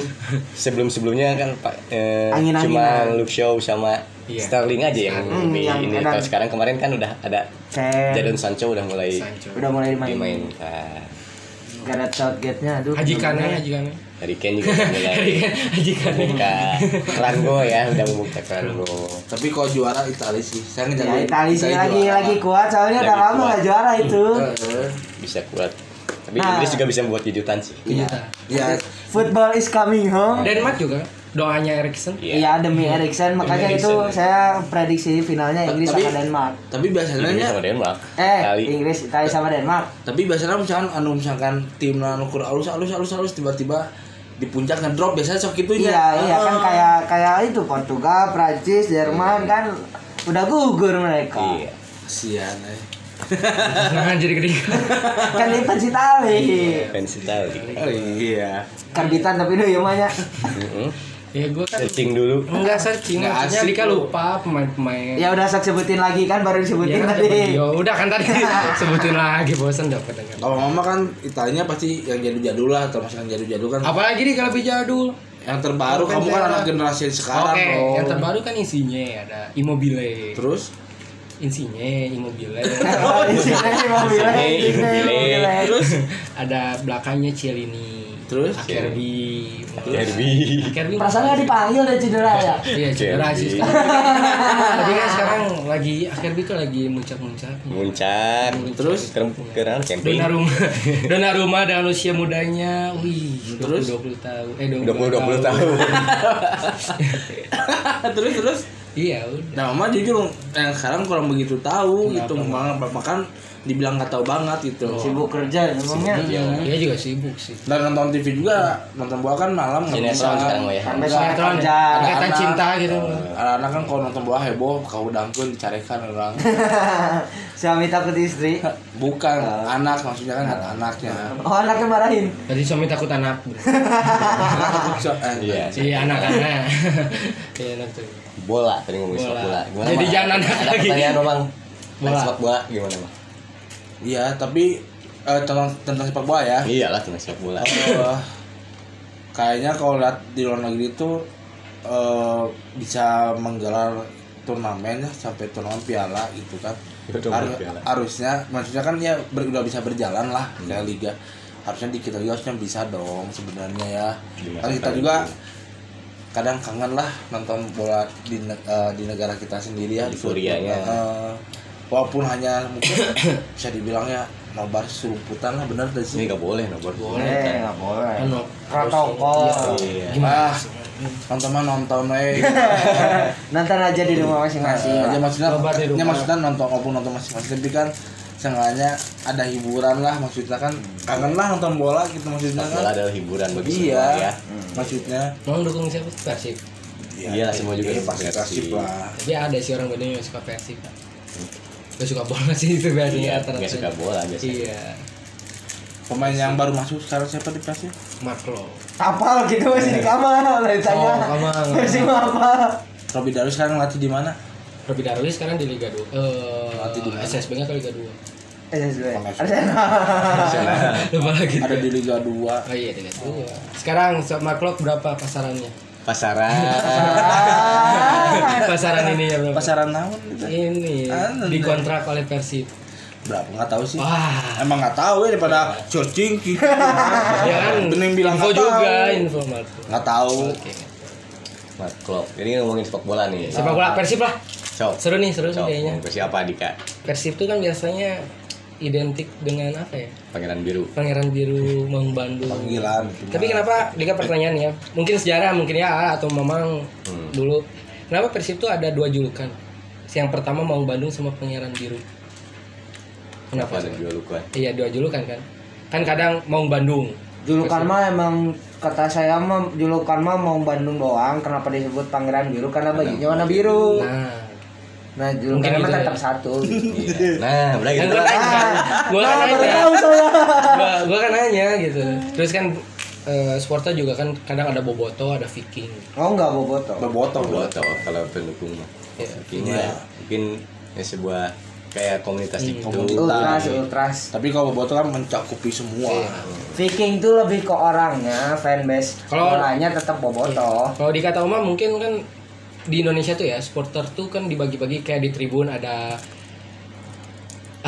sebelum-sebelumnya kan Pak eh, Angin-anginan. cuma Luke Shaw sama Iya. Sterling aja yang Hmm, di yang ini. Kalau sekarang kemarin kan udah ada Sen. Jadon Sancho udah mulai Sancho. Udah mulai dimain. dimainkan. Gareth Southgate-nya aduh. Haji Kane, bener-bener. Haji Kane. Dari Ken juga udah mulai [laughs] Haji Kane. membuka Rango ya, udah membuka Rango. Tapi kalau juara Itali sih. Saya Ya ngejagoin Itali sih lagi juara. lagi kuat soalnya udah lama nggak juara itu. Heeh. Bisa kuat. Tapi Nah. Inggris juga bisa membuat kejutan sih. Iya. Ya, Football is coming home. Denmark juga doanya Eriksen. Iya. Iya demi Eriksen makanya Demi itu Eriksen. saya prediksi finalnya Inggris Tapi- sama Denmark. tapi biasanya Inggris sama Denmark. Eh, Kali Inggris Italia sama Denmark. tapi biasanya misalkan anu misalkan tim anu kur alus alus alus alus tiba-tiba di puncak ngedrop biasanya sok gitu Iya, iya kan kayak kayak itu Portugal, Prancis, Jerman kan udah gugur mereka. Iya. kasihan eh. Nah, jadi gede. kan di fans Itali. Fans Itali. Oh iya Karbitan tapi itu ya nya. Mm-mm. Ya gue kan Searching dulu. enggak searching, Nggak maksudnya asik, Dika bro. lupa pemain-pemain. Ya udah sok sebutin lagi kan baru Ya disebutin kan tadi. Ya udah kan tadi [laughs] sebutin lagi bosan dapat dengan. Kalau mama kan itanya pasti yang jadul-jadul lah, termasuk yang jadul-jadul kan. Apalagi nih kalau lebih jadul. Yang terbaru Bukan kamu kan anak generasi sekarang, Oke, bro. yang terbaru kan isinya ada Immobile. Terus Insinya Immobile. [laughs] Oh, sini Immobile. [laughs] terus ada belakangnya Cielini. Terus? Akerbi. Derby. Akerbi. Perasaan nggak dipanggil deh cedera ya. Iya, cedera sih sekarang. Tapi kan sekarang lagi Akerbi tuh lagi muncak-muncak. Muncak. Terus? Sekarang sekarang camping. Donnarumma, [laughs] Donnarumma dengan usia mudanya, wih, Terus? 20 tahun, eh 20 20 tahun. [laughs] terus terus. Iya udah. Nah, mama jujur yang sekarang kurang begitu tahu gitu, mama makan dibilang nggak tahu banget gitu. Sibuk kerja emangnya. Iya, dia juga sibuk sih. Dan nonton TV juga, nonton bola kan malam nggak Sinetron sekarang ya. Sampai Sinetron ikatan Anak-anak. cinta gitu. Anak-anak kan kalau nonton bola heboh, kau dangkun dicarikan orang. [laughs] Suami takut istri. Bukan anak maksudnya kan ada anaknya. Oh anaknya marahin. Tadi suami takut anak. [laughs] Anak eh, Iya. Si anak-anak. [laughs] Iya anak tuh. Bola tadi ngomongin sepak Bola. Gimana? Jadi jangan anak Ada lagi. pertanyaan Bang. Bola. Bola. Sepak bola gimana, Bang? Iya, tapi eh, tentang tentang sepak bola ya. Iyalah tentang sepak bola. Eh, kayaknya kalau lihat di luar negeri itu eh, bisa menggelar turnamen ya sampai turnamen piala gitu kan. Turnamen Har- piala. harusnya maksudnya kan ya ber- udah bisa berjalan lah Hmm. kayak liga. Harusnya di kita juga harusnya bisa dong sebenarnya ya. Kan kita juga ini. kadang kangen lah nonton bola di eh, di negara kita sendiri ya di Euforianya. Eh, walaupun hanya mungkin bisa dibilangnya nobar serumputan lah bener gak Ini sih nggak boleh nomor. Eh nggak boleh. Anu, Protokol. Iya. ah nonton mah nonton we Nonton aja di rumah masing-masing. aja lah. maksudnya Nobar ya maksudnya nonton walaupun nonton masing-masing tapi kan seenggaknya ada hiburan lah maksudnya kan kangen lah nonton bola gitu maksudnya Sepak bola kan adalah hiburan bagi iya semua ya. maksudnya Mau dukung siapa? Persib. Iya, semua juga iya, pasti Persib. Lah Tapi ada sih orang Bandung yang suka Persib. Gak suka bola sih itu biasanya Iya, nggak suka bola biasanya. Iya. pemain yang baru masuk sekarang siapa di Persib Marklo. Apa gitu masih di kamar lah ditanya. Oh, kamar. Masih mau apa? Robi Darus sekarang latih di mana Robi Darwi sekarang di Liga 2. Eh, Latih di mana? SSB nya ke Liga 2. SSB. Makasih. Arsenal. [laughs] Lupa lagi. ada di Liga 2 Oh iya Liga 2. Sekarang so- Marklo berapa pasarannya? Pasaran. Pasaran ini ya berapa? pasaran naon gitu Ini Anu, dikontrak oleh Persib. berapa nggak tahu sih Wah. emang nggak tahu ya daripada searching gitu [laughs] Ya kan bening bilang info nggak tahu. juga info nggak tahu Oke. Mark Klopp. Jadi ngomongin sepak bola nih. Sepak bola Persib lah. Sok. Seru nih, seru nih Sok. kayaknya. Ngomong siapa Dika? Persib tuh kan biasanya identik dengan apa ya? Pangeran Biru. Pangeran Biru Mang Bandung. panggilan Tapi kenapa Dika pertanyaan ya? Mungkin sejarah mungkin ya atau Mamang Hmm. dulu. Kenapa Persib tuh ada dua julukan? Yang pertama Maung Bandung sama Pangeran Biru. Kenapa? Ada dua luka? Iya dua julukan kan. Kan kadang Maung Bandung. Julukan mah emang kata saya mah julukan mah mau Bandung doang. Kenapa disebut Pangeran Biru? Karena bajunya warna biru. Nah, Nah Mungkin julukannya mah gitu tetap ya. satu. [laughs] Iya. Nah, udah kan gitu. gua nanya, gua kan Nah, nanya, tahu saya. gua, gua kan nanya gitu. Terus kan eh, supporter juga kan kadang ada Boboto, ada Viking. Oh enggak boboto. bebotol Buat tau kalau pendukung mah. Iya. Mungkin Iya. ya, mungkin ya sebuah kayak komunitas Hmm, gitu. komunitas. Ultras, ultras. tapi kalau bebotol kan mencakupi semua Iya. Viking tuh lebih ke orangnya, fanbase. Kalau- Bolanya tetap boboto. Kalau dikata Oma mungkin kan di Indonesia tuh ya supporter tuh kan dibagi-bagi kayak di tribun ada [laughs]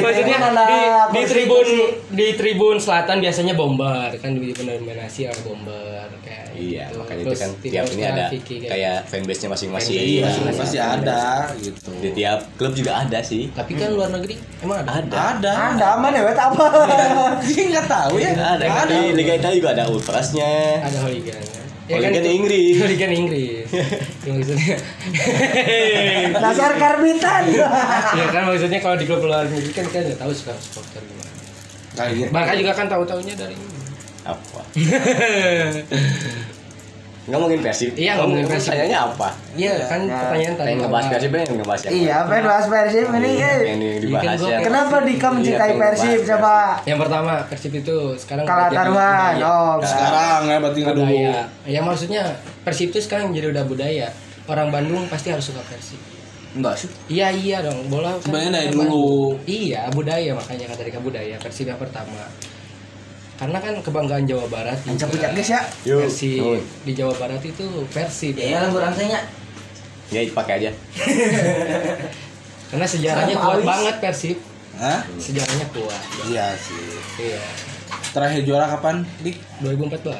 Maksudnya tribun ada di, di tribun di tribun selatan biasanya bomber kan di pendominasi ada bomber kayak Iya, gitu. makanya itu Terus kan di tiap ini ada Vicky kayak- kayak fanbase-nya masing-masing. Iya, Masing- pasti ada gitu Di tiap klub juga ada sih. Tapi kan luar negeri emang ada. Ada. ada Anda mana ya apa? Dia nggak tahu ya Ada. kan di Liga Italia juga ada ultrasnya. Ada hooligan. Hooligan itu- Inggris. [laughs] Hooligan Inggris. [laughs] Yang maksudnya. [laughs] Nasar Karbitan. ya kan maksudnya kalau di klub luar negeri kan kita nggak tahu sekarang supporter gimana. kayak gitu Barca juga kan tahu-taunya dari ini. Apa? Ngomongin Persib. Iya, ngomongin Persib. Pertanyaannya apa? Iya kan Nah, pertanyaan tadi. Pengen ngebahas. Persib pengen ngebahas yang Iya, pengen bahas Persib ini. Iya, eh. Yang di- dibahas Iya, yang Kenapa Dika Iya, mencintai pengen Persib ngebahas coba? Yang pertama Persib itu sekarang Kalah taruhan. Oh, sekarang ya berarti nggak dulu. Ya maksudnya Persib itu sekarang jadi udah budaya. Orang Bandung pasti harus suka Persib. enggak sih Iya iya dong, bola kan Sebenarnya dari dulu. Iya, budaya makanya kata Dika budaya Persib yang pertama. Karena kan kebanggaan Jawa Barat juga. puncak guys ya. Yuk. di Jawa Barat itu Persib. Iya, lembur rantainya. [laughs] Ya pakai aja. Karena sejarahnya Sama kuat Alis. banget Persib. Hah? Sejarahnya kuat. iya sih Iya. terakhir juara kapan dik 2014.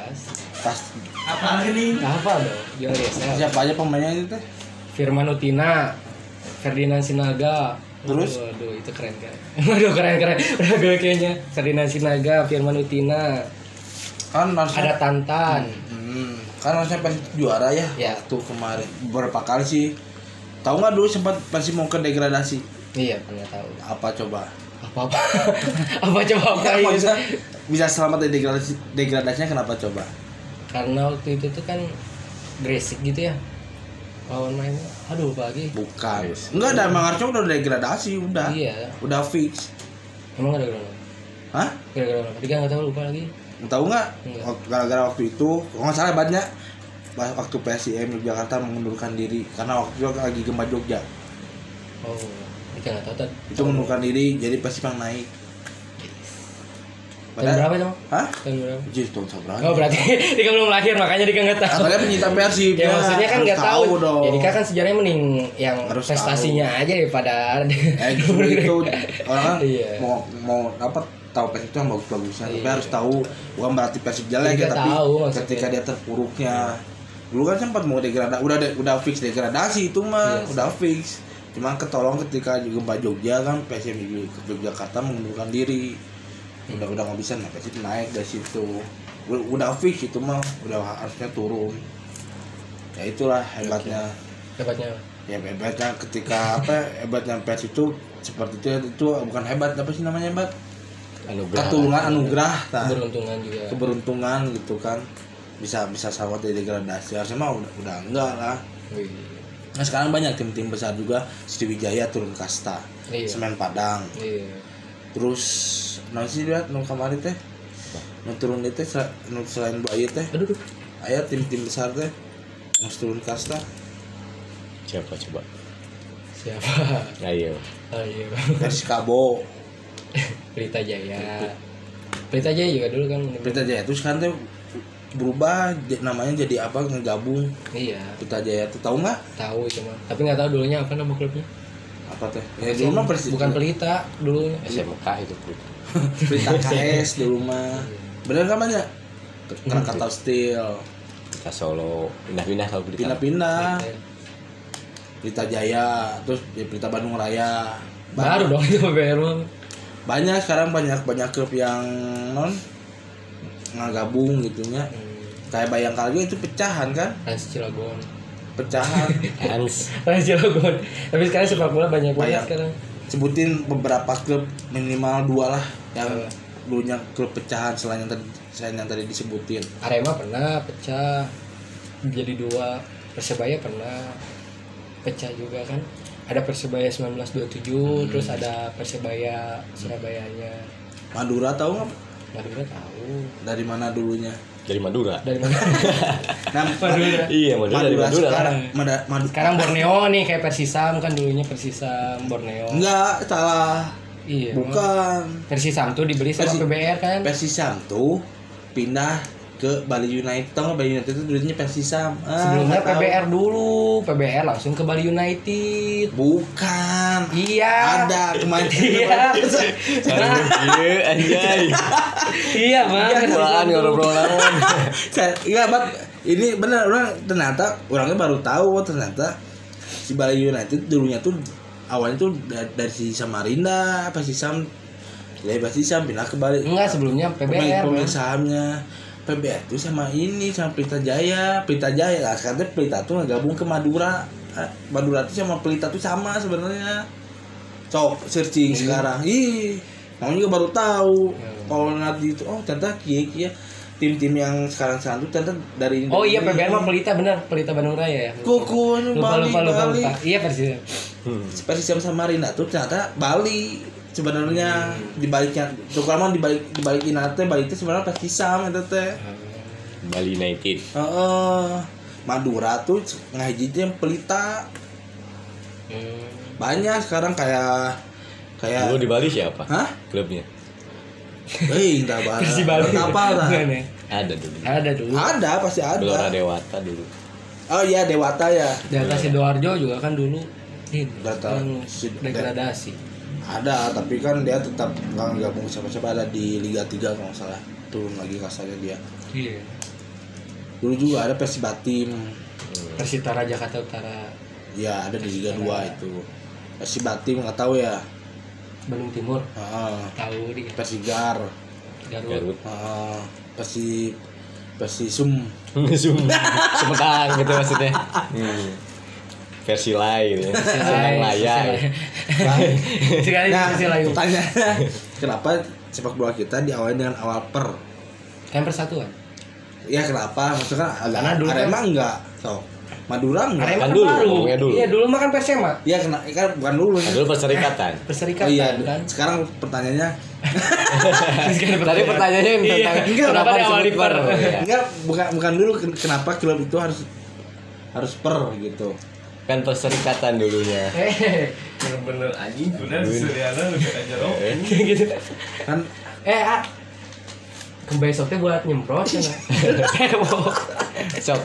pas Apa ini? Apa dong? Juara ESL. siapa aja pemainnya itu teh Firman Utina, Ferdinand Sinaga. Terus? Waduh, itu keren kan. [laughs] Waduh, keren keren. Udah gue kayaknya. Ferdinand Sinaga, Firman Utina, kan harusnya ada Tantan. Hmm, kan harusnya Persib juara ya, Ya. waktu kemarin beberapa kali sih tahu nggak dulu sempat Persib mau ke degradasi Iya, pernah tahu. apa coba Apa apa? [laughs] apa coba apa ya, ini? maksudnya bisa selamat dari degradasi degradasinya kenapa coba Karena waktu itu tuh kan Gresik gitu ya. Lawan mainnya. Aduh, lupa lagi. bukan enggak ada emang harusnya udah degradasi udah Iya. udah fix Emang ada gara-gara. hah Gara-gara apa? Tiga nggak tahu lupa lagi. tahu nggak gara-gara waktu itu kalau nggak salah banyak waktu PSIM Yogyakarta mengundurkan diri karena waktu itu lagi gempa Jogja Oh, tiga nggak tahu itu mengundurkan diri jadi Persib yang naik Tahun berapa itu? hah Tahun berapa? Jis, tahun seberapa? Oh berarti [laughs] Dika belum lahir makanya Dika nggak tahu. Katanya pencinta Persib Ya maksudnya kan harus nggak tahu. dong. Ya Dika kan sejarahnya mending yang Harus prestasinya aja daripada eh justru [laughs] itu orang kan Iya. mau mau apa tahu Persib itu yang bagus-bagusnya tapi Iya. harus tahu bukan berarti Persib jelek Iya, ya tapi tahu ketika dia terpuruknya dulu kan sempat mau degradasi udah udah fix degradasi itu mah Iya, udah fix cuma ketolong ketika gempa Jogja kan PSM di Yogyakarta mengundurkan diri udah udah nggak bisa nah Persib naik dari situ. Udah, udah fix itu mah udah harusnya turun. Ya itulah hebatnya. Hebatnya. ya hebatnya ketika apa hebatnya pers itu seperti itu itu bukan hebat apa sih namanya hebat? Anugerah. keturunan anugerah nah, Keberuntungan juga. keberuntungan gitu kan. Bisa bisa selamat dari degradasi harusnya mah udah, udah enggak lah. Nah sekarang banyak tim-tim besar juga. Sriwijaya turun kasta. Iya. Semen Padang. Iya. terus nah sih lihat nu kemarin teh nu turun itu sel- nu selain bayi teh Aduh, aduh. aya tim-tim besar teh yang turun kasta Siapa coba? Siapa? Ayo. Oh iya. Persikabo [laughs] Pelita Jaya. Pelita Jaya juga dulu kan. Pelita Jaya itu sekarang teh berubah namanya jadi apa ngegabung Iya. Pelita Jaya tuh tahu nggak Tahu cuma. Tapi nggak tahu dulunya apa nama klubnya. apa teh ya dulu mah persis Bukan Pelita dulunya. SMK itu. Bro. Pelita [laughs] KS dulu mah bener kan banyak? Krakatau Steel. Kita Solo. Pindah-pindah kalau beli. pindah-pindah. Pelita Jaya terus ya Pelita Bandung Raya. Baru dong itu baru. banyak sekarang banyak banyak klub yang non ngagabung gitunya kayak Bayangkara juga itu pecahan kan? Rans Cilegon. pecahan. [laughs] Hans. Rans Cilegon. Tapi sekarang sepak bola banyak banget sekarang. sebutin beberapa klub minimal dua lah yang dulunya klub pecahan selain yang tadi selain yang tadi disebutin. Arema pernah pecah jadi dua. Persebaya pernah pecah juga kan? Ada Persebaya 1927 terus ada Persebaya Surabayanya. Madura tahu nggak? Madura tahu. Dari mana dulunya? Dari Madura. dari mana? [laughs] Nah, Madura. Iya, Madura dari Madura. sekarang Mada- Madu- sekarang Borneo nih kayak Persisam kan dulunya Persisam Borneo. Enggak salah iya bukan. Persisam tuh dibeli sama Persi- PBR kan? Persisam tuh pindah ke Bali United. Tau nggak Bali United itu dulunya Persisam ah, sebelumnya nggak tahu. PBR dulu. PBR langsung ke Bali United. Bukan. Iya. Ada kemarin [laughs] iya. Iya, [laughs] anjay. iya mah Kulaan ngobrol naon. Saya enggak, Bat. Ini benar orang ternyata orangnya baru tahu ternyata si Bali United dulunya tuh awalnya tuh da- dari, si Samarinda, apa si Sam dari si Sam pindah ke Bali. enggak sebelumnya PBR pemain sahamnya PBR tuh sama ini sama Pelita Jaya, Pelita Jaya lah. Tuh Pelita tuh ngegabung ke Madura. Ah, Madura tuh sama Pelita tuh sama sebenarnya. Cok searching sekarang. Ih, kamu juga baru tahu. Hmm. Kalau nanti itu oh ternyata kia kia tim-tim yang sekarang sekarang tuh ternyata dari Oh iya PBN mah Pelita benar, Pelita Bandung Raya ya. Kuku Lupa Bali, lupa lupa Bali. lupa. Iya Persib. Persisam Samarinda tuh ternyata Bali sebenarnya di baliknya terutama di balik di balik itu sebenarnya Persisam eta teh Bali United Heeh. Madura tuh ngahijitnya pelita Hmm. banyak sekarang kayak kayak dulu di Bali siapa hah klubnya hei enggak bahas Persi Bali. apa lah ya? ada dulu. Ada dulu. ada pasti Gelora ada Dewata dulu. Oh iya Dewata ya. Di atas Sidoarjo juga kan dulu. Ini degradasi. ada tapi kan dia tetap nggak gabung siapa-siapa. Ada di Liga 3 kalau nggak salah. Turun lagi kasarnya dia. Iya. dulu juga ada Persibatim Persitara Jakarta Utara, ya ada di Liga 2 itu. Persibatim nggak tahu ya Bandung Timur, Heeh. tahu di Persigar Garut. Garut. Heeh. Persi Persisum Sum- [laughs] Sumedang gitu maksudnya. Hmm. versi lain ya. Sumedang layar Sekali nah versi lain. pertanyaannya kenapa sepak bola kita diawali dengan awal per? Kan persatuan. ya kenapa? Maksudnya Karena agak dulu kan- Arema enggak so Madura enggak Arema Kan kan dulu, baru. dulu. Iya dulu mah kan Persema. ya kena kan bukan dulu Nah, dulu perserikatan [laughs] Perserikatan oh iya kan. sekarang pertanyaannya [laughs] tadi pertanyaannya yang tentang Iya, kenapa di awal per? Iya. enggak bukan bukan dulu ken- kenapa klub itu harus harus per gitu kan perserikatan dulunya Eh, bener-bener anjing bener Suryana lebih aja loh gitu. kan Eh, ah. Besoknya buat nyemprot ya [laughs] sok.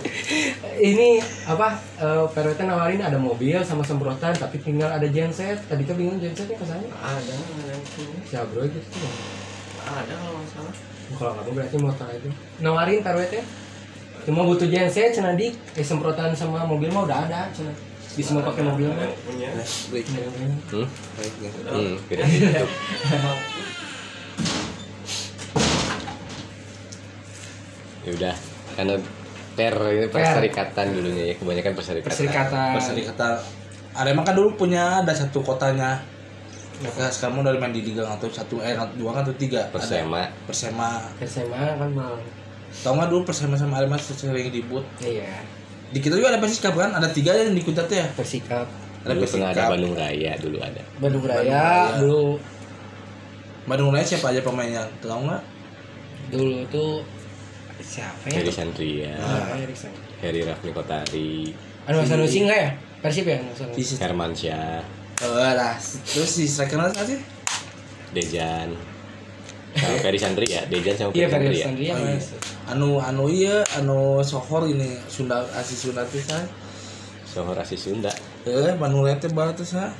Ini apa eh PRWT nawarin ada mobil sama semprotan tapi tinggal ada genset. Tadi kan bingung gensetnya ke sana ada ada. Ya bro gitu tuh ada kalau nggak salah. Kalau nggak mau berarti motor itu. Nawarin PRWT cuma butuh genset cina dik eh, semprotan sama mobil mah udah ada cina. Bisa mau pakai mobil mah. Punya. Break hmm? ya. Hmm, [laughs] [laughs] kira gitu. Ya udah karena per ini perserikatan dulunya ya kebanyakan perserikatan. Perserikatan. Perserikatan. Arema kan dulu punya ada satu kotanya. Nah, sekarang mau dari main di liga atau satu eh dua kan atau tiga? Persema. ada Persema SMA kan mal tau nggak dulu Persema sama Arema sering ribut? Iya. Di kita juga ada Persikap kan? Ada tiga yang di Kuntat ya? Persikap. Ada dulu pernah ada Persikap. Bandung Raya dulu ada. Bandung Raya Raya. dulu. Bandung Raya siapa aja pemainnya? Tahu nggak? Dulu tuh siapa ya Heri Santria Ah. Heri Rafni Kotari Anu Sanusi enggak ya? Persib ya? Anu Sanusi. di Hermansyah eh lah terus si striker apa sih Dejan sama Ferry Santri ya Dejan sama Iya, Ferry Santri Ferry ya Sandria Oh, iya. masuk. anu anu iya anu sohor ini Sunda asli Sunda tuh kan Sohor Asis Sunda eh teh baru tuh sa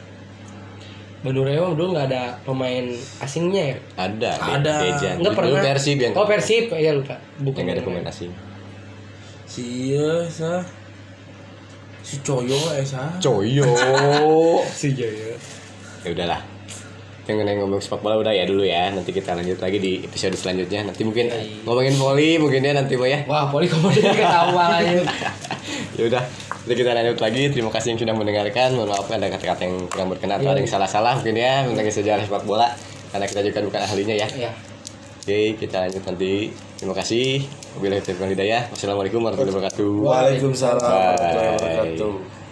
Bandung mah dulu nggak ada pemain asingnya ya? ada Ada. Dejan Enggak dulu pernah. Persib yang Oh Persib, ya lupa. Bukan yang nggak ada pemain asing si iya sa si Coyo eh sa Coyo [laughs] Si Jaya. ya udahlah yang ngomong sepak bola udah ya dulu ya. Nanti kita lanjut lagi di episode selanjutnya. Nanti mungkin ngomongin voli mungkin ya nanti Boy ya. Wah, poli komodi ketawa aja. [laughs] ya udah nanti kita lanjut lagi. Terima kasih yang sudah mendengarkan. Mohon maaf ada kata-kata yang kurang berkenan atau ada yang salah-salah mungkin ya tentang sejarah sepak bola. Karena kita juga bukan ahlinya ya. Ya. oke kita lanjut nanti. Terima kasih. Wabillahi taufiq wal hidayah. Wassalamualaikum warahmatullahi wabarakatuh. Waalaikumsalam warahmatullahi wabarakatuh